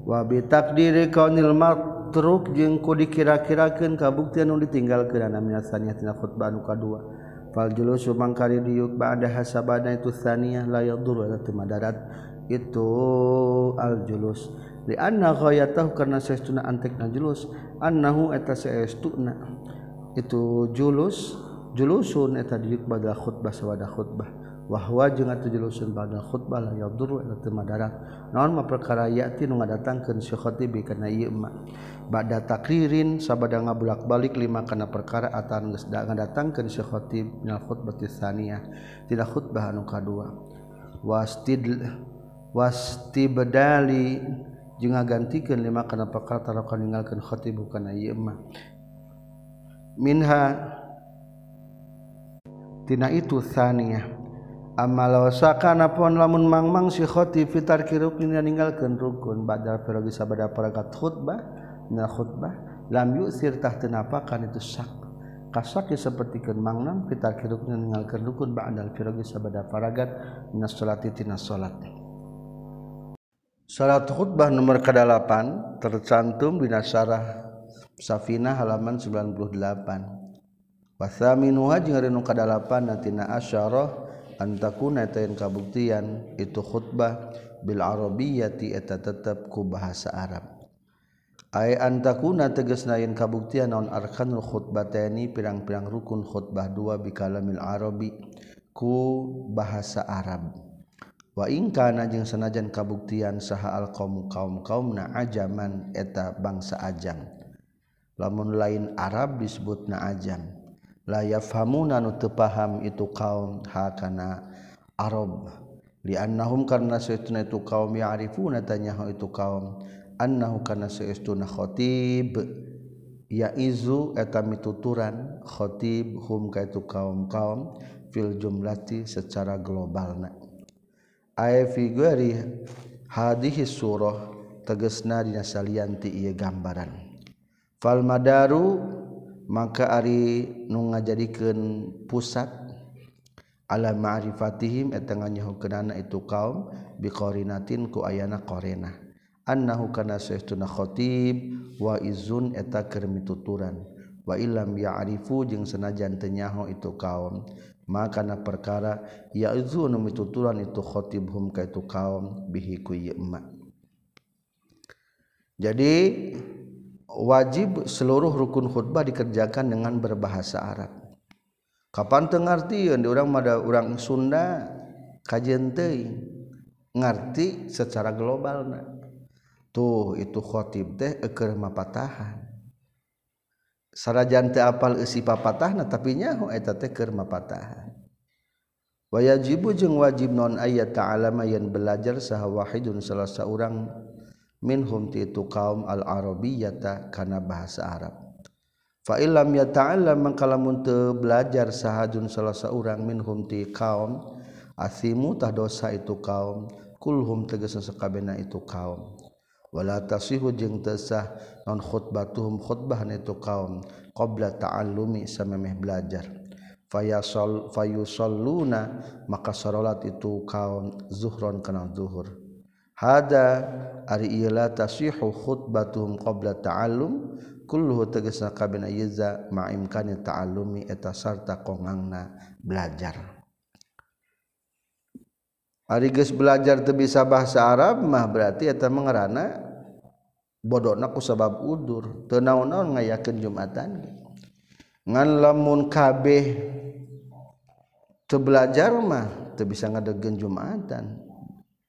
Wa bi taqdiri kaunil matruk jeung ku dikira-kirakeun kabuktian anu ditinggalkeun ana minasaniyatina khutbah anu kadua. Faljulu julusu mangkari diuk ba'da sabada itu tsaniyah la yadur wa la madarat itu al julus. Li anna ghayatahu karena saestuna antekna julus. Annahu eta saestuna itu julus julusun eta diuk badal khutbah sawada khutbah. Wahwa jeung atuh julusun badal khutbah la yadur wa madarat. Naon ma perkara yati nu ngadatangkeun si khatibi kana ieu mah. Bada takririn sabada ngabulak-balik lima kana perkara atan geus da ngadatangkeun si khatib minal khutbah tsaniyah tidak khutbah anu kadua. Wastid wastibdali. Jeung ngagantikeun lima kana perkara tarakan ninggalkeun khatib kana ieu minha. Tina itu tsaniyah amal sakana pon lamun mangmang si khatib fitar kiruk ninggalkeun rukun. Badal firogi sabada paragat khutbah khutbah la yusirtah tenapakan itu sak. Kasak seperti kenmangnam kita kiruknya meninggalkan dukun ba'dal firagi sabada paragat minas salati tina salat Salat khutbah nomor ke-8 tercantum di Nasarah Safina halaman 98. Wasaminu jeung anu kadalapan natina asyarah antakuna tayin kabuktian itu khutbah bil arabiyyati eta tetep ku bahasa Arab. Ai antakuna tegas nain kabuktian naon arkanul khutbatani pirang-pirang rukun khutbah dua bikalamil arabi ku bahasa Arab. waingkana jeung sanajan kabuktian saha alqaum kaum kaum na ajaman eta bangsa ajang. Lamun lain Arab disebut na ajam layaf hamunan nu tepaham itu kaum hakana Arab. Liannahum karena seuna itu kaum ya'rifuna tanyahu itu kaum. Annahu karena seuna khotib. Ya izu eta mituturan khotib hum kaitu kaum kaum fil jumlati secara globalna. aya figuri hadhihi surah tegesna dina salian ti ieu gambaran. Fal madaru maka ari nu ngajadikeun pusat ala ma'rifatihim eta nganyahukeunana itu kaum biqarinatin ku ayana qarina annahu kana sayyiduna khatib wa izun eta keur mituturan. Wa illam ya'rifu jeung senajan teu nyaho itu kaum. maka na perkara yazu nu mituturan itu khotibhum ka itu kaum bihi ku jadi wajib seluruh rukun khutbah dikerjakan dengan berbahasa Arab. Kapan teu ngartieun di urang mada urang Sunda kajian teh ngarti secara globalna. Tuh itu khotib teh eukeurmah mapatahan. sarajan teu apal eusi papatahna tapi nyaho eta teh keur mapatahan wayajibu jeung wajib non ayat ta'alama yang belajar saha wahidun salah saurang minhum ti itu kaum al arabiyyata kana bahasa arab. Fa illam yata'allam mangkalamun teu belajar sahajun salah saurang minhum ti kaum asimu tah dosa itu kaum kulhum tegesa sakabehna itu kaum. wala tasihu jeung tesah non khutbatuhum khutbah nitu kaum qabla ta'allumi samemeh belajar. Fayasol fayusalluna maka salat itu kaum zuhron kana zuhur. Hada ari ieu la tasihu khutbatuhum qabla ta'allum kulluhu tegasna kabina iza ma imkani ta'allumi eta sarta kongangna belajar. Ari geus belajar teu bisa bahasa Arab mah berarti eta mengerana bodohna ku sabab udur. Teu naon-naon ngayakeun Jumatan ngan lamun kabeh teu belajar mah teu bisa ngadegkeun Jumatan.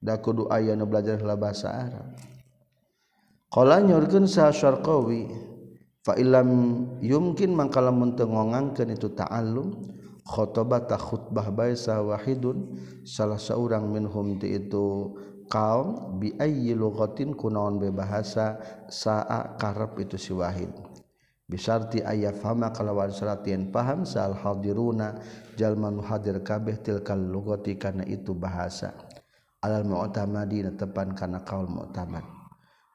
Da kudu aya nu belajar heula bahasa Arab. Qala nyorkeun sa Syarqawi fa illam yumkin mangkalamun teu ngongangkeun itu ta'allum. khotobata khutbah bae wahidun salah seorang minhum ti itu kaum bi ayyi lughatin kunaon be bahasa saa karep itu si wahid. Bisarti aya fama kalawan saratian paham sal hadiruna jalma nu hadir kabeh tilkal lughati kana itu bahasa. Alal mu'tamadi tepan kana kaul mu'tamad.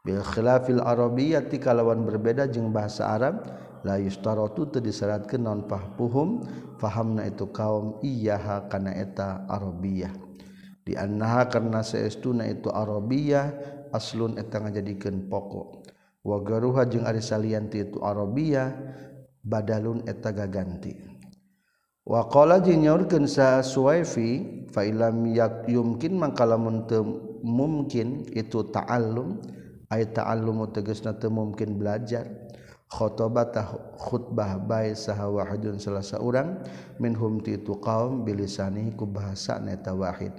Bil khilafil arabiyyati kalawan berbeda jeung bahasa arab layustarotu teu disyaratkeun non fahpuhum fahamna itu kaum iyaha kana eta arabiyah. Di annaha karna saestuna itu arabiyah aslun eta ngajadikeun pokok. Wa garuha jeung ari salian itu arabiyah badalun eta gaganti. Wakola jinyaurkeun sa Suwaifi fa ilam yumkin mangkalamun teu mungkin itu ta'allum ay ta'allumu tegasna teu mungkin belajar. khotobatah khutbah baik saha wahidun selasa orang minhum titu itu kaum bilisani ku bahasa neta wahid.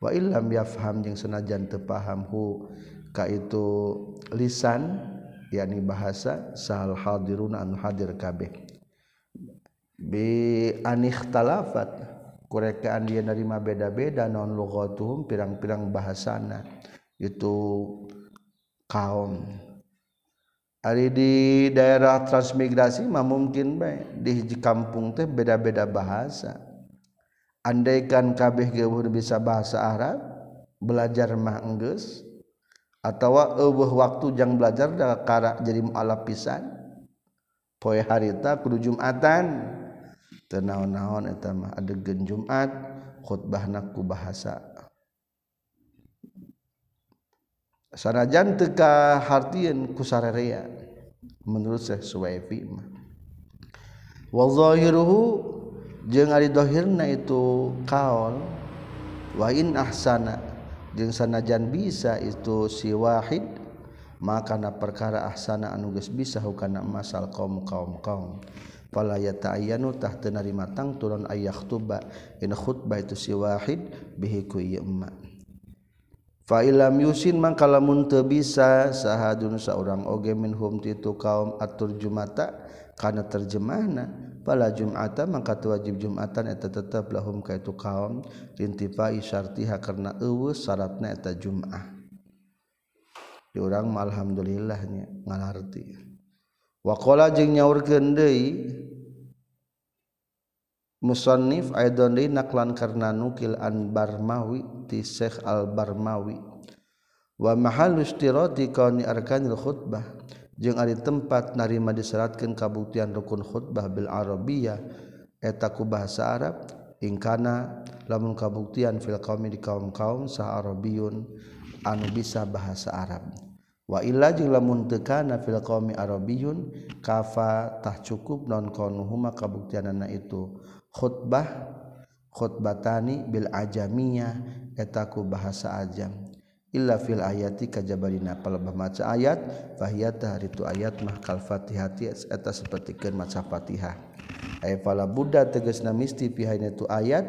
Wa illam yafham jeung senajan teu paham hu ka itu lisan yakni bahasa sahal hadirun an hadir kabeh. Bi anikhtalafat kurekaan dia nerima beda-beda non lugatuhum pirang-pirang bahasana itu kaum Ari di daerah transmigrasi mah mungkin baik di kampung teh beda-beda bahasa. Andaikan kabeh geuweuh bisa bahasa Arab, belajar mah enggeus atawa eueuh waktu jang belajar da kara jadi mualaf pisan. Poe harita kudu Jumatan. Teu naon-naon eta mah adegan Jumat khutbahna ku bahasa sanajan teka hartieun kusarerea menurut Syekh Suwaifi mah. Wa zahiruhu jeung ari dohirna itu kaol wa in ahsana jeung sanajan bisa itu si wahid maka na perkara ahsana anu geus bisa hukana masal kaum kaum kaum fala yata'ayyanu tahtana rimatang turun ayah khutbah in khutbah itu si wahid bihi ku ieu Falam Yusin mangkalamun teu bisa sahadun seorang oge minhum itu kaum atur Jumata kana terjemahna pala Jumata mangka wajib Jumatan eta tetep lahum ka itu kaum lintifai syartiha karena eueus syaratna eta Jum'ah. Di urang mah alhamdulillahnya ngalarti. Waqala jeung nyaurkeun deui musonif Aidonri naklan karena nukil an Barmawi ti Syekh al-barmawi. Wa mahalustiroti kauni arkanil khutbah. Jeung ari tempat narima diseratkan kabuktian rukun khutbah bil arabiyyah eta ku bahasa Arab ingkana lamun kabuktian fil qaumi di kaum-kaum sah Arabiyun anu bisa bahasa Arab. Wa illa jeung lamun teu kana fil qaumi Arabiyun kafatah cukup non kanuhuma kabuktianana itu. khutbah khutbatani bil ajamiyah etaku bahasa ajam illa fil ayati kajabarina palebah maca ayat fahiyata itu ayat mah kal fatihati eta sapertikeun maca fatihah. Ay fala buddha tegasna misti pihaina tu ayat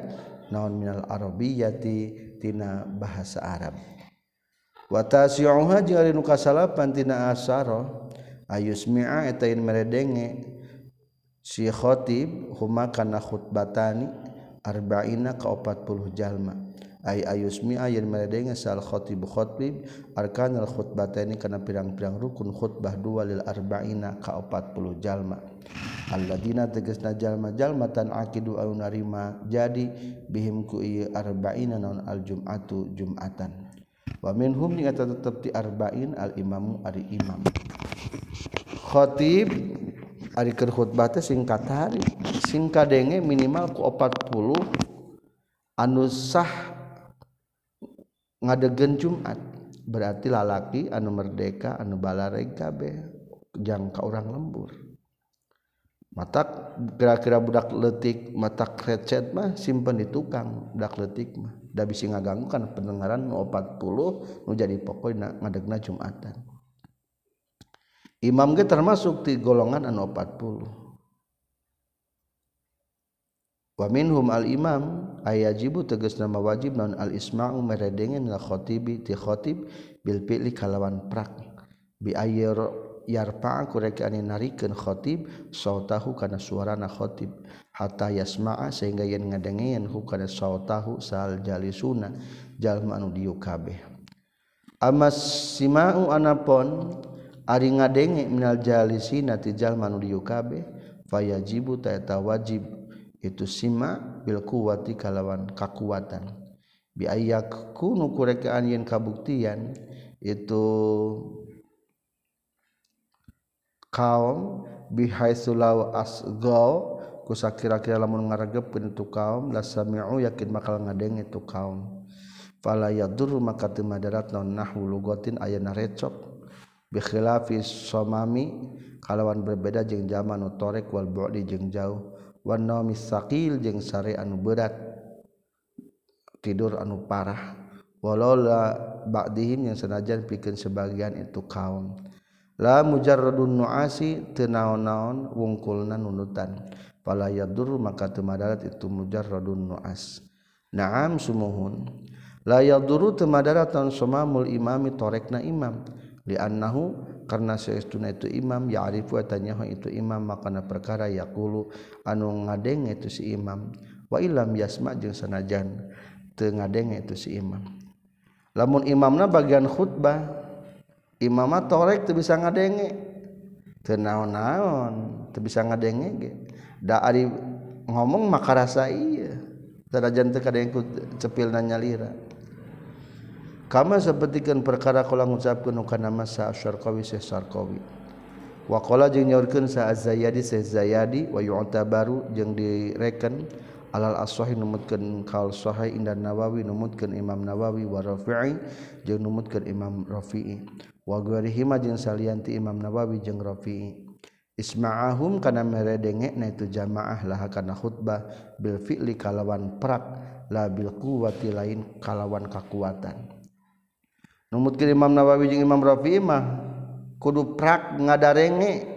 naon minal arabiyati tina bahasa arab. Wa tasyuha jeung ari nu kasalapan tina asaro ayusmi'a eta in meredenge. si khotib huma kana khutbatani arba'ina ka 40 jalma. Ay ayusmi ayeun meredeng sal khotib khotib arkanal khutbatani kana pirang-pirang rukun khutbah dua lil arba'ina ka 40 jalma. Alladina tegasna jalma-jalma tan akidu au narima jadi bihim ku ieu arba'ina naun al jum'atu jum'atan. Wa minhum ni eta tetep ti arba'in al imamu ari imam. Khotib ari keur khutbah teh singkat hari. Singkat denge minimal ku 40 anu sah ngadegen Jumat. Berarti lalaki anu merdeka anu balareg kabeh jangka orang lembur. Mata kira-kira budak letik mata recet mah simpen di tukang. Budak letik mah. Da bisi ngaganggu kan pendengaran nu 40 nu jadi pokoknya ngadegna Jumatan. Imam ge termasuk di golongan anu 40. Wa minhum al imam ayajibu tegas nama wajib non al isma'u meredengen la khotibi ti khotib bil fi'li kalawan prak. Bi ayyir yarfa ku rek ane narikeun khotib sautahu kana suarana khotib. Hatta yasma'a sehingga yen ngadengen hu kana sautahu sal jalisuna jalma anu diu kabeh. Amas sima'u anapon ari ngadenge minal jalisina ti jalma anu dieu fayajibu ta wajib itu sima bil kuwati kalawan kakuatan. Bi ayak kunu kurekaan yen kabuktian itu kaum bihaitsu law asgau kusa kira-kira lamun ngaregepkeun itu kaum la sami'u yakin bakal ngadeng itu kaum. Fala yadur maka madarat naon nahwu lugatin aya recok bikhilafis somami kalawan berbeda jeung zaman nu torek wal bu'di jeung jauh. Wan naumi saqil jeung sare anu berat tidur anu parah. Walaula ba'dihim yang senajan pikeun sebagian itu kaum la mujarradun nuasi teu naon-naon wungkulna nunutan. Pala yadur maka teu madarat itu mujarradun nuas. Na'am sumuhun. La yaduru teu madarat naon somamul imami torekna imam. liannahu karena seestuna itu imam ya'rifu tanyahu itu imam makana perkara yaqulu anu ngadeng itu si imam. Wa ilam yasma jeung sanajan teu ngadeng itu si imam. Lamun imamna bagian khutbah imamna torek teu bisa ngadenge. Teu naon-naon teu bisa ngadenge ge. Da ari ngomong maka rasa iya. Sanajan teu kadengku cepilna nyalira. kama sepertikan perkara kala ngucapkeun kana masa syarqawi syekh syarqawi. Wa qala jeung nyaurkeun sa az-zayadi syekh zayadi wa yu'tabaru jeung direken alal as-sahih numutkeun kaul sahih inda nawawi numutkeun imam nawawi wa rafi'i jeung numutkeun imam rafi'i. Wa ghairihima jeung salianti imam nawawi jeung rafi'i. Isma'ahum kana mere denge na itu jamaah laha kana khutbah bil fi'li kalawan prak la bil quwwati lain kalawan kakuatan. Numut ke Imam Nawawi jeung Imam Rafi'i mah kudu prak ngadarenge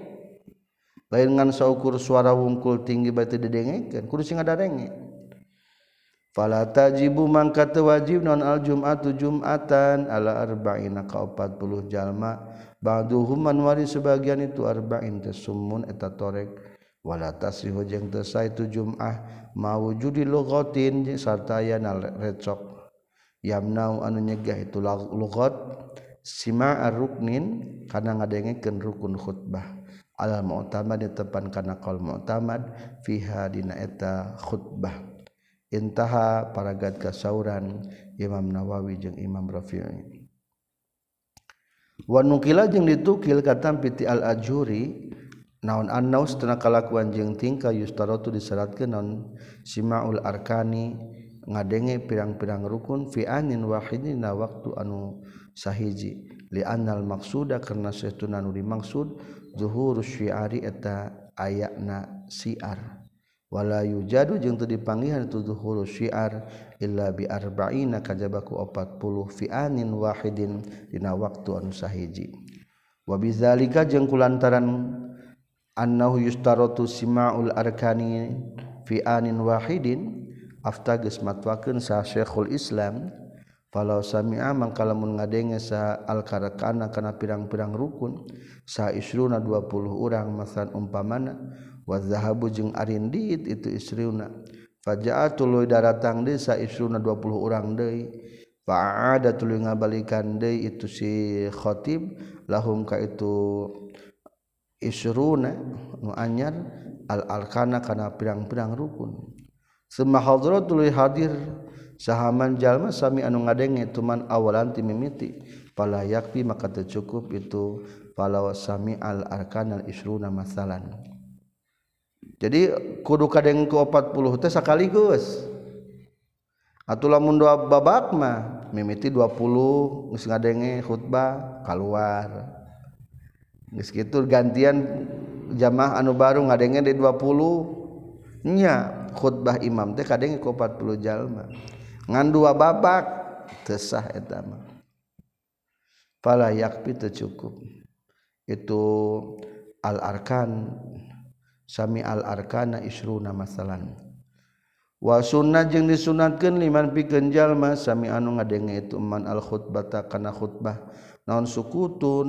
lain ngan saukur suara wungkul tinggi berarti didengekeun kudu sing ngadarenge fala tajibu mangka teu wajib non al jum'atu jum'atan ala arba'ina ka 40 jalma. Ba'duhum man wari sebagian itu arba'in tasummun eta torek. Wala tasrihu jeung teu itu jum'ah mawujudi lughatin sarta aya recok yamnau anu nyegah itu lugat sima ruknin kana ngadengekeun rukun khutbah. Al mu'tamad tepan kana qaul mu'tamad fiha dina eta khutbah. Intaha paragat kasauran Imam Nawawi jeung Imam Rafi'i. Wa nukila jeung ditukil katam piti al ajuri naon annaus tanakalakuan jeung tingkah yustaratu disaratkeun naon simaul arkani ngadenge pirang-pirang rukun fianin na waktu anu sahiji. Lianal maksuda karena setuna anu dimaksud zuhur syiari eta ayakna siar. Wala yujadu jeung teu dipanggihan tu zuhur syiar illa bi arba'ina kajabaku 40 fianin wahidin dina waktu anu sahiji. Wa bizalika jeung kulantaran annahu yustaratu simaul arkani fi anin wahidin afta geus matwakeun sa Syekhul Islam falau sami'a mangka lamun ngadenge sa al-karakana kana pirang-pirang rukun sa isruna 20 urang masan umpamana wa zahabu jeung arindit itu isruna. Faja'atul daratang deui sa isruna 20 urang deui fa'ada tuluy ngabalikan deui itu si khatib lahum ka itu isruna nu anyar al-alkana kana pirang-pirang rukun. semahadrotul hadir. Sahaman jalma sami anu ngadenge tuman awalan ti mimiti. Pala yakfi maka teu cukup itu pala sami al arkan al isruna masalan. Jadi kudu kadeng ke 40 teh sakaligus atuh lamun dua babak mah mimiti 20 geus ngadenge khutbah keluar geus kitu gantian jamaah anu baru ngadenge di 20 nya. khutbah imam teh kadang ku 40 jalma. Ngan dua babak tesah eta mah. Fala yakfi teu cukup. Itu al arkan sami al arkana isruna masalan. Wa sunnah jeung disunatkeun liman pikeun jalma sami anu ngadenge itu man al khutbata kana khutbah. Naon sukutun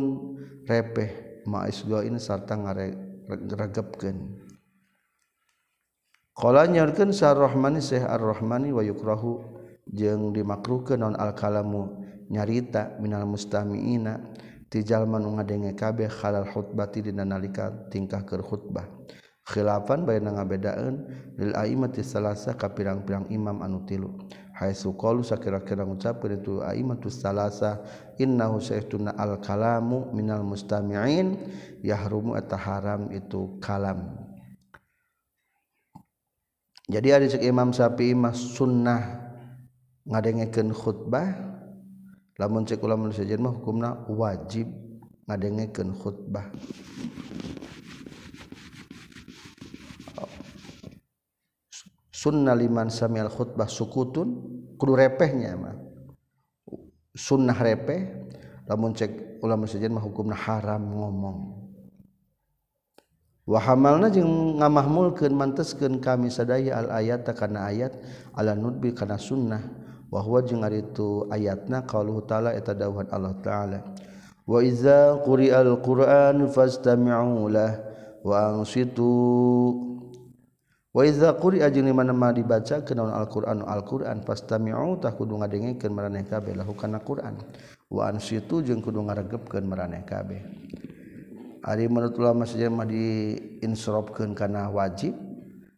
repeh ma isgoin sarta ngaregepkeun Kala nyaurkeun Syarrahmani Syekh Ar-Rahmani wa yukrahu jeung dimakruhkeun non al-kalamu nyarita minal mustami'ina ti jalma nu ngadenge kabeh khalal khutbati dina nalika tingkah keur khutbah. Khilafan bayana ngabedaan lil a'imati salasa ka pirang-pirang imam anu tilu. Haitsu qalu sakira-kira ngucapkeun itu aimatus salasa innahu saytuna al-kalamu minal mustami'in yahrumu at-haram itu kalam. Jadi ada cek Imam Syafi'i mah sunnah ngadengekeun khutbah lamun cek ulama sejen mah hukumna wajib ngadengekeun khutbah. Sunnah liman samil khutbah sukutun kudu repehnya mah. Sunnah repeh lamun cek ulama sejen mah hukumna haram ngomong wahamalna jeung ngamahmulkeun manteskeun kami sadaya al ayat kana ayat ala nudbi kana sunnah wa huwa jeung ari itu ayatna qauluhu taala eta dawuhan Allah taala. Wa iza quri'al qur'an fastami'u lah wa ansitu. Wa iza quri'a jeung mana dibaca kana al-qur'an al-qur'an fastami'u tah kudu ngadengkeun maraneh kabeh lahu kana qur'an. Wa ansitu jeung kudu ngaregepkeun maraneh kabeh. Ari menurut ulama sejarah mah diinsorobkeun kana wajib.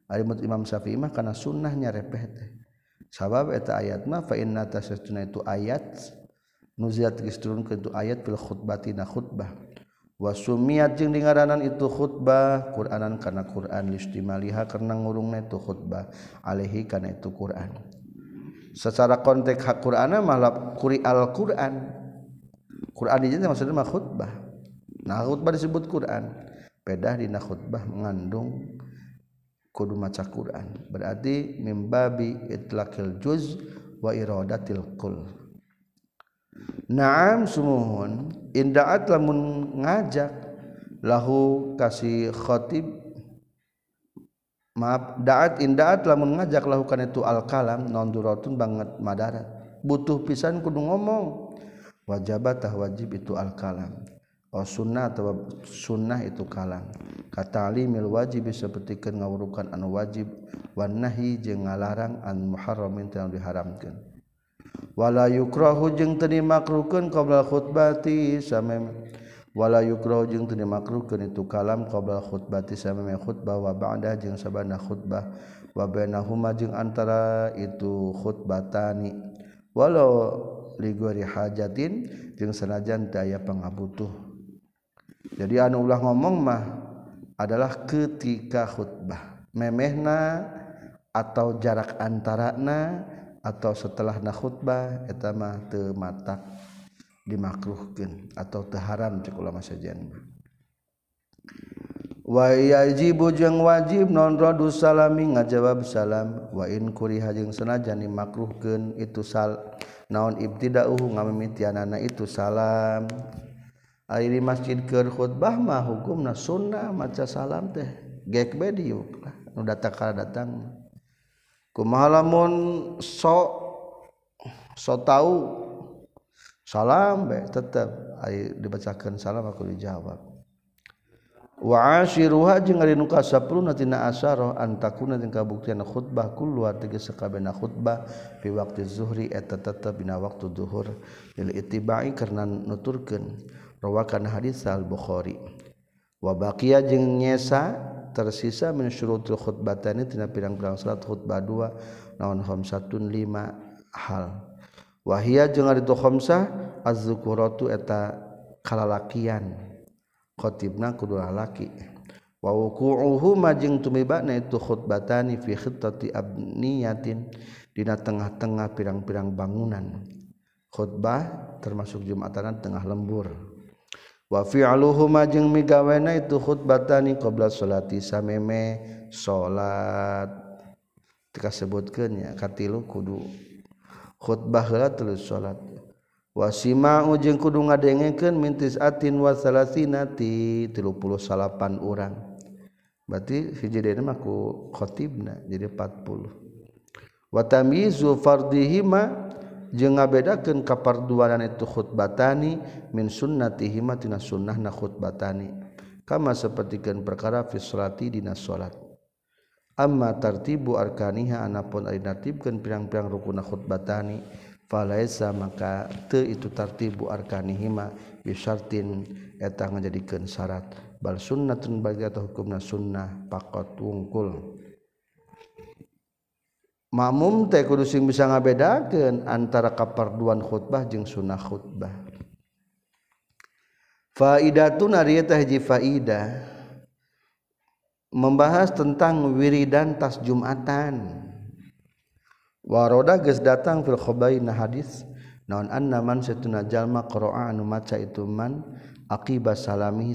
Ari menurut Imam Syafi'i mah kana sunnahnya repeh teh. Sabab eta ayat mah fa inna tasatuna itu ayat nuziat geus turunkeun itu ayat fil khutbatina khutbah. Wa sumiyat jeung dingaranan itu khutbah Qur'anan kana Qur'an listimaliha karena ngurungna itu khutbah alaihi kana itu Qur'an. Secara konteks hak Qur'ana mah quri al-Qur'an. Qur'an dijadikan maksudnya mah khutbah nah khutbah disebut Qur'an. Pedah dina khutbah mengandung kudu maca Quran. Berarti mimbabi itlaqil juz wa iradatil kul Naam sumuhun. Indaat lamun ngajak lahu kasih khatib maaf daat indaat lamun ngajak lahu kan itu al kalam non duratun banget madarat. Butuh pisan kudu ngomong. Wajabatah wajib itu al kalam Oh, sunnah atau sunnah itu kalang. Katali mil wajib sepertikan ngawurukan anu wajib. Wanahi jeng ngalarang an muharramin yang diharamkan wala yukrahu jeng tani makruhkan qabla khutbati samem. Wala yukrahu jeng tani makruhkan itu kalam qabla khutbati samem. Khutbah wa ba'da jeng sabana khutbah. Wa bainahuma jeng antara itu khutbatani. Walau ligori hajatin jeung sanajan daya pangabutuh. jadi anu ulah ngomong mah adalah ketika khutbah. Memehna atau jarak antarana atau setelah na khutbah eta mah teu matak dimakruhkeun atau teu haram cek ulama sajian wa yajibu jeung wajib non radu salami ngajawab salam. Wa in kuriha jeung senajan dimakruhkeun itu sal naon ibtida'uhu ngamimitianana itu salam. di masjid ke khutbahmah hukum na sunnah maca salam teh. Gek bediuk lah nu datang kala datang kumahalamun so so tahu salam be tetap ay dibacakan salam aku dijawab. Wa ashiruha jeung ari nu 10 tina asyara antakuna jeung kabuktian khutbah kullu tegas sakabehna khutbah fi waqti zuhri eta tetep dina waktu zuhur lil ittiba'i karena nuturkeun. Rawakan hadis al Bukhari wa baqiya jeung nyesa tersisa min syurutul khutbatani tina pirang-pirang salat khutbah dua naon khamsatun lima hal. Wahia jeung ari tu khamsah az-zukuratu eta kalalakian. Khatibna kudu lalaki. Wa wuqu'uhu majing tumibana itu khutbatani fi khittati abniyatin dina tengah-tengah pirang-pirang bangunan. Khutbah termasuk jumatan tengah lembur wafiluhuma jeung migawena itu khutbatani qabla salati sameme salat tika sebutkeun katilu kudu khutbah heula terus salat wasima jeung kudu ngadengekeun mintis atin wa ti 38 urang. Berarti hiji khotibna mah ku khatibna jadi 40 wa fardihima fardhihima jeung ngabedakeun kaparduanan itu khutbatani min sunnatihi matina sunnahna khutbatani. Kama sapertikeun perkara fi sholati dina salat. Amma tartibu arkaniha anapun ari natibkeun pirang-pirang rukunna khutbatani falaisa maka teu itu tartibu arkanihi ma bisyartin eta ngajadikeun syarat. Bal sunnatun bagi atau hukumna sunnah pakot wungkul. mamum teh kudu sing bisa ngabedakeun antara kaparduan khutbah jeung sunnah khutbah. Faidatun ari teh hiji faidah membahas tentang wiridan tas Jumatan. Waroda geus datang fil khabaina hadis naon anna man satuna jalma qira'a anu maca itu man aqibah salamihi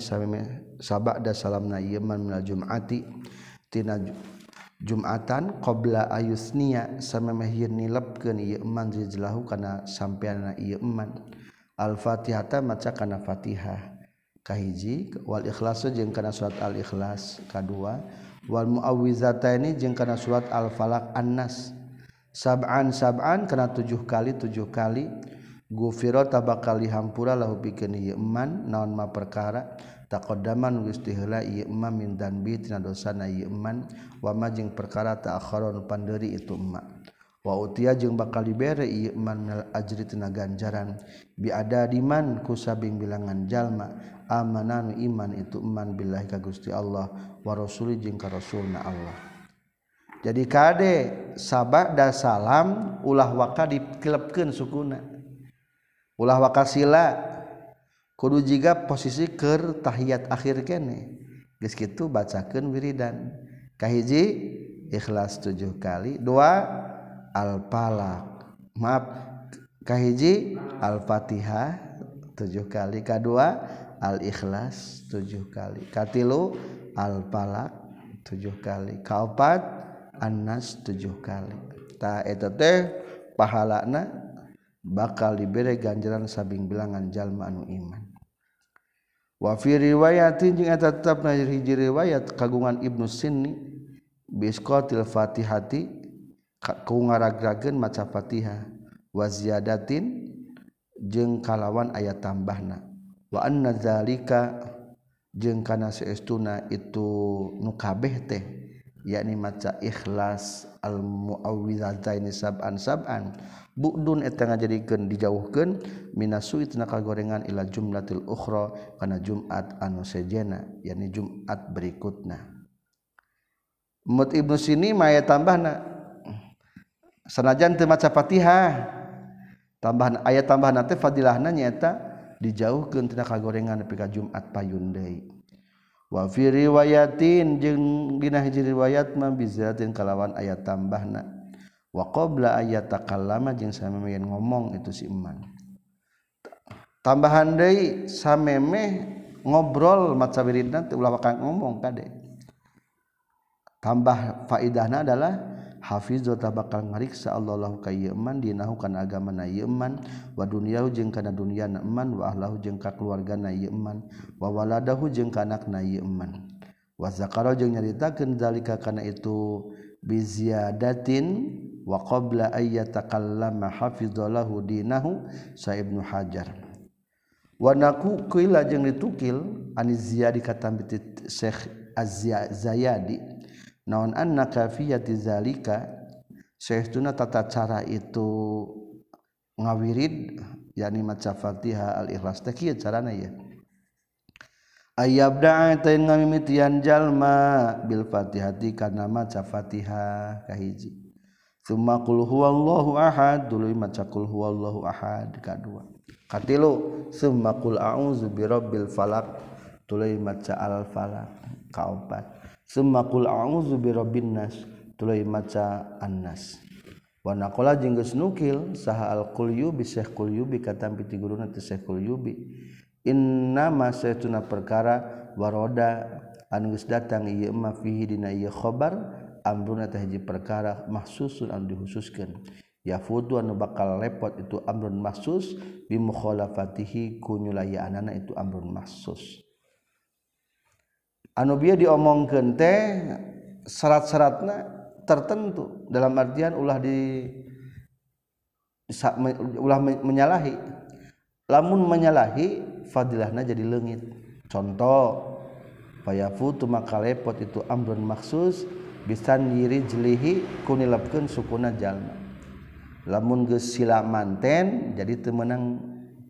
sabada salamna ieu man minal jum'ati tina Jumatan qobla ayusnia samemehir nilepkeun ieu iman rijlahu kana sampeanna ieu iman. Al-Fatihah maca kana Fatihah. Kahiji wal ikhlasu jeung kana surat Al-Ikhlas kadua wal muawwizataini jeung kana surat Al-Falaq An-Nas. Sab'an sab'an kana tujuh kali tujuh kali gufiro tabakal dihampura lahu pikeun ieu iman naon ma perkara taqdaman ieu ma min danbi tina dosana iman jeung perkara taakhoron pandeuri itu emak wa utia jeung bakal dibere ieu iman minal ajri tina ganjaran. Bi ada diman ku sabing bilangan jalma amanan iman itu iman billahi ka Gusti Allah wa rasuli jeung ka rasulna Allah. Jadi kade sabak da salam ulah waka dikilepkeun sukuna. Ulah waka sila kudu jika posisi ker tahiyat akhir kene. Geus kitu bacakeun wiridan. Kahiji ikhlas tujuh kali. Dua al falak maaf kahiji al fatihah tujuh kali. Kedua al ikhlas tujuh kali. Katilu al falak tujuh kali. Kaopat anas tujuh kali. Ta eta teh pahalana bakal diberi ganjaran sabing bilangan jalma anu iman. wafir riwayatin jeung eta tetepna hiji riwayat kagungan Ibnu Sinni biskotil Fatihati ku ngaragagen maca Fatihah. Wa ziyadatin jeung kalawan aya tambahna. Wa anna zalika jeung kana saestuna itu nu kabeh teh. yakni maca ikhlas al muawwidhataini sab'an sab'an. Bu'dun eta ngajadikeun dijauhkeun minasui tina kagorengan ila jumlatil ukhra kana jumat anu sejena yakni jumat berikutna. Mut Ibnu Sini maya tambahna sanajan teu maca Fatihah tambahan ayat tambahan teh fadilahna nyaeta dijauhkeun tina kagorengan nepi ka Jumat payun deui wafi riwayatin jengginaji riwayat mabizatin kalawan ayat tambah na waqbla ayat takal lama jeng ngomong itu si iman. Tambahan deui samemeh ngobrol macabirinna ulah ngomong kade tambah faidahna adalah Hafiz dota bakal ngariksa Allahlahu kaman dinahu kana agama na yeman wa duniahu jeung kana dunia na eman wa ahlahu jeung ka keluarga na yeman wa waladahu jeung kanak na yeman wa zakaro jeung nyaritakeun zalika kana itu biziyadatin wa qabla ay yatakallama hafizallahu dinahu sa ibnu hajar. Wanaku kuila qila jeung ditukil ani ziyadi katam Syekh Az-Zayadi naon anna kafiyati zalika syaituna tata cara itu ngawirid yakni maca Fatihah al-Ikhlas. Teh kieu carana ya ayabda tain ngamimitian jalma bil Fatihati kana maca Fatihah kahiji. Summa qul huwallahu ahad dulu maca qul huwallahu ahad kadua. Katilu summa qul a'udzu birabbil falaq tuluy maca al falaq. Kaopat Semakul a'udzu birabbin nas tuluy maca annas. Wa naqala jeung geus nukil saha al-Qulyubi Syekh Qulyubi katam piti guruna teh Syekh Qulyubi. Inna ma saytuna perkara waroda anu geus datang ieu ma fihi dina ieu khabar amruna teh hiji perkara mahsusun anu dihususkeun. Yafudu anu bakal lepot itu amrun mahsus bi mukhalafatihi kunyulayaanana itu amrun mahsus. anu bieu diomongkeun teh syarat-syaratna tertentu dalam artian ulah di ulah menyalahi. Lamun menyalahi fadilahna jadi lengit contoh fayafutu maka lepot itu amrun maksus bisa nyiri jelihi kunilapkeun sukuna jalma. Lamun geus sila manten jadi temenang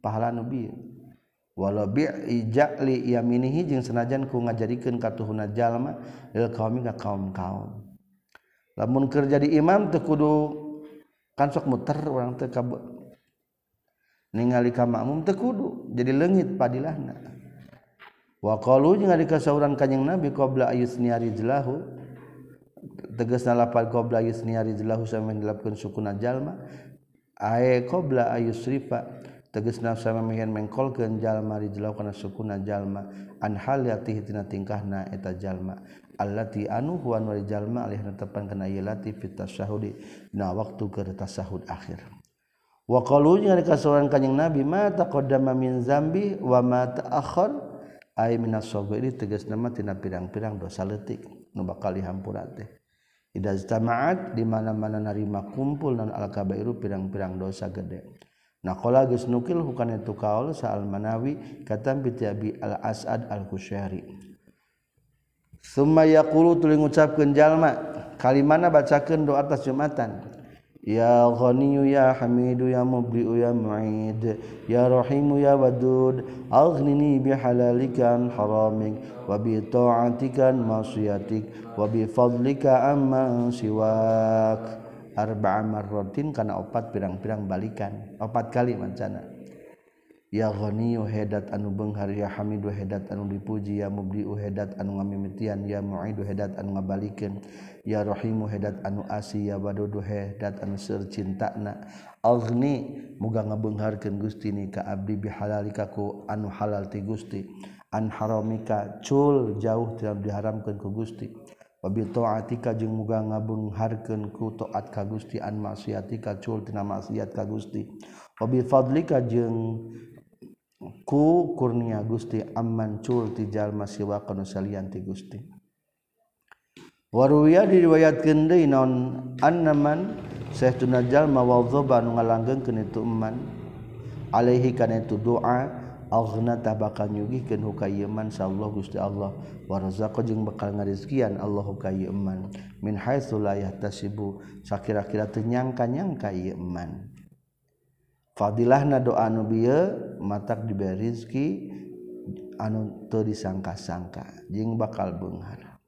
pahala nu bieu walau bi'ija'li yaminihi jeung senajan ku ngajadikeun katuhuna jalma lil qaumi ka kaum-kaum. Lamun keur jadi imam teu kudu kan sok muter urang teu ka ningali ka makmum teu kudu jadi leungit padilahna. Wa qalu jeung ari kasauran kanjing nabi qabla ayusni rijlahu tegasna lapal qabla ayusni rijlahu sampeyan dilapkeun sukuna jalma ae qabla ayusrifa teges nafsamihan mengkolkeun jalma rijlau kana sukuna jalma an halatihi tina tingkahna eta jalma. Allati anu huwa wa jalma alih netepan kana ieu lati fit tasyahudi na waktu keur tasahud akhir. Wa qalu jeung kasoran kanjing nabi ma taqaddama min zambi wa ma ta'akhkhar? Ay min as-sabri tegas nama tina pirang-pirang dosa leutik nu bakal dihampura teh. Idza tama'at di mana-mana narima kumpul nan al-kabairu pirang-pirang dosa gede. Qala geus nukil hukana itu kaul sa'al manawi katam bi al-as'ad al-kusyari. Summa yaqulu tuluy ngucapkeun jalma kalimana bacakeun doa atas jumatan. Ya ghaniyu ya hamidu ya mubli'u ya mu'id Ya rahimu ya wadud Aghnini bihalalika an haramik Wa bi ta'atika an masiyatik Wa bi fadlika amma siwak arba'amarrotin kana opat pirang-pirang balikan. Opat kali mancana. Ya ghaniyu oh hedat anu benghar ya hamidu oh hedat anu dipuji ya mubdiu oh hedat anu ngamimitian ya mu'idu hedat anu ngabalikeun ya rahimu hedat anu asi ya wadudu hedat anu seur cintana. Aghni muga ngabeungharkeun Gusti ni ka abdi bihalalika ku anu halal ti Gusti. An haramika cul jauh tidak diharamkeun ku Gusti. toatika jeung muga ngabeungharkeun ku toat ka Gusti an maksiatika cultina maksiat ka Gusti. Obi fadlika jeung ku kurnia Gusti amman cul ti jalma siwa kana salian ti Gusti. Waruya diriwayatkeun deui naon annaman sahtuna jalma wadzoba nu ngalanggengkeun itu man. Alaihi kana itu doa Alna tabakan yugiken hukayman Allah gusti Allah. Warzako jeung bakal ngarizkian Allah hukaman min haitsu la yahtasibu. Sakira-kira tenyangkanyangka yeman Fadilah fadilahna doa matak mata diberizki anu teu disangka-sangka jeung bakal beunghar.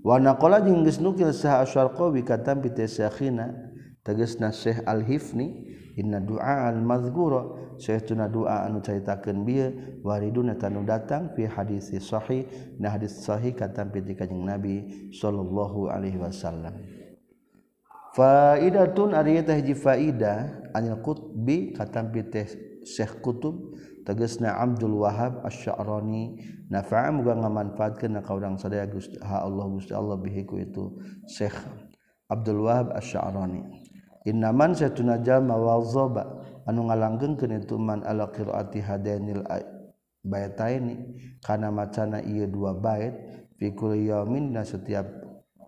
Wa naqala jeung geus nukil Syekh Asyarqawi katam bi tasakhina tegasna Syekh Al-Hifni inna doa almazguro Syehtuna doa anu caritakeun bieu wariduna tanu datang fi hadis sahih. Na hadis sahih katampi ti kanjing Nabi sallallahu alaihi wasallam. Faidatun ari eta hiji faida anil qutbi katampi teh Syekh Kutub tegasna Abdul Wahab Asy-Sya'rani. Nafa'a muga ngamanfaatkeun ka urang sadaya Gusti Allah Gusti Allah bihiku itu Syekh Abdul Wahab Asy-Sya'rani. innaman satuna jalma wal anu ngalanggeng kenituman ala qiraati hadainil baitaini kana macana ieu dua bait fi kulli yaumin setiap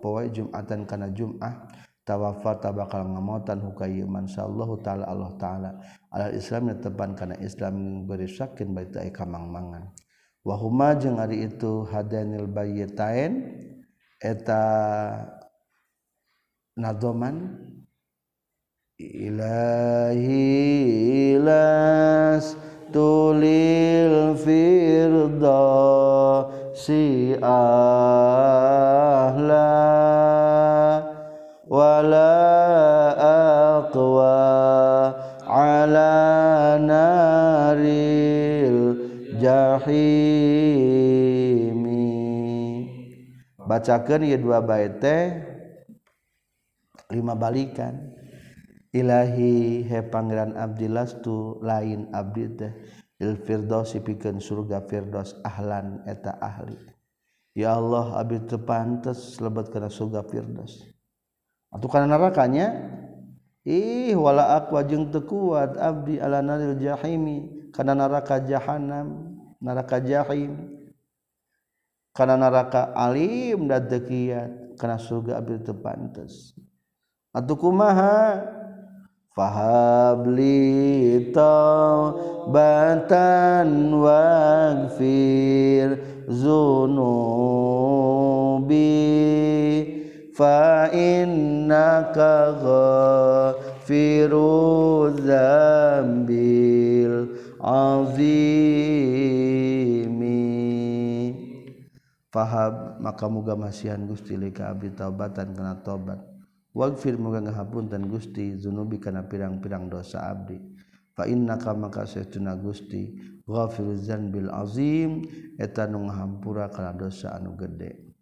poe jumatan kana jum'ah tawafata bakal ngamotan hukai man sallallahu taala Allah taala. Al Islam tepan kana islam beri sakin bait ai kamangmangan. Wa huma jeung ari itu hadanil baitain eta nadoman ilahi las tulil firda si ahla wala aqwa ala naril jahimi. Bacakeun ieu dua bait teh lima balikan Ilahi he pangeran Abdillastu lain Abdi teh. Ilfirdos pikeun surga firdos ahlan eta ahli. Ya Allah abdi teu pantes lebet kana surga firdos atuh kana nerakanya ih wala aqwa jeung teu kuat abdi ala naril jahimi. Kana neraka jahanam neraka jahim. Kana neraka alim dan teu kana surga abdi teu pantes. Atuh kumaha? Fahabli batan wagfir zunubi fa innaka ghafirudz dzambil azimi. Fahab maka muga masihan Gusti lika abdi taubatan kana tobat wagfir muga ngahapunten Gusti zunubi kana pirang-pirang dosa abdi. Fa innaka maka saytuna Gusti ghafiruz dzanbil azim eta nu ngahampura kana dosa anu gede.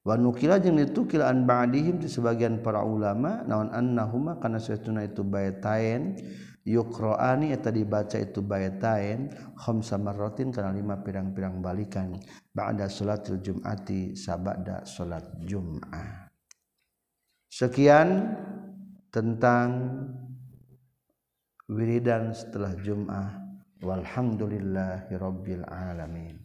Wa nukila jeung ditukil an ba'dihim di sebagian para ulama naon annahuma kana saytuna itu baitain yukroani eta dibaca itu baitain khamsa marratin kana lima pirang-pirang balikan ba'da salatil jum'ati sabada salat jum'ah. Sekian tentang wiridan setelah Jum'ah. Walhamdulillahirabbil alamin.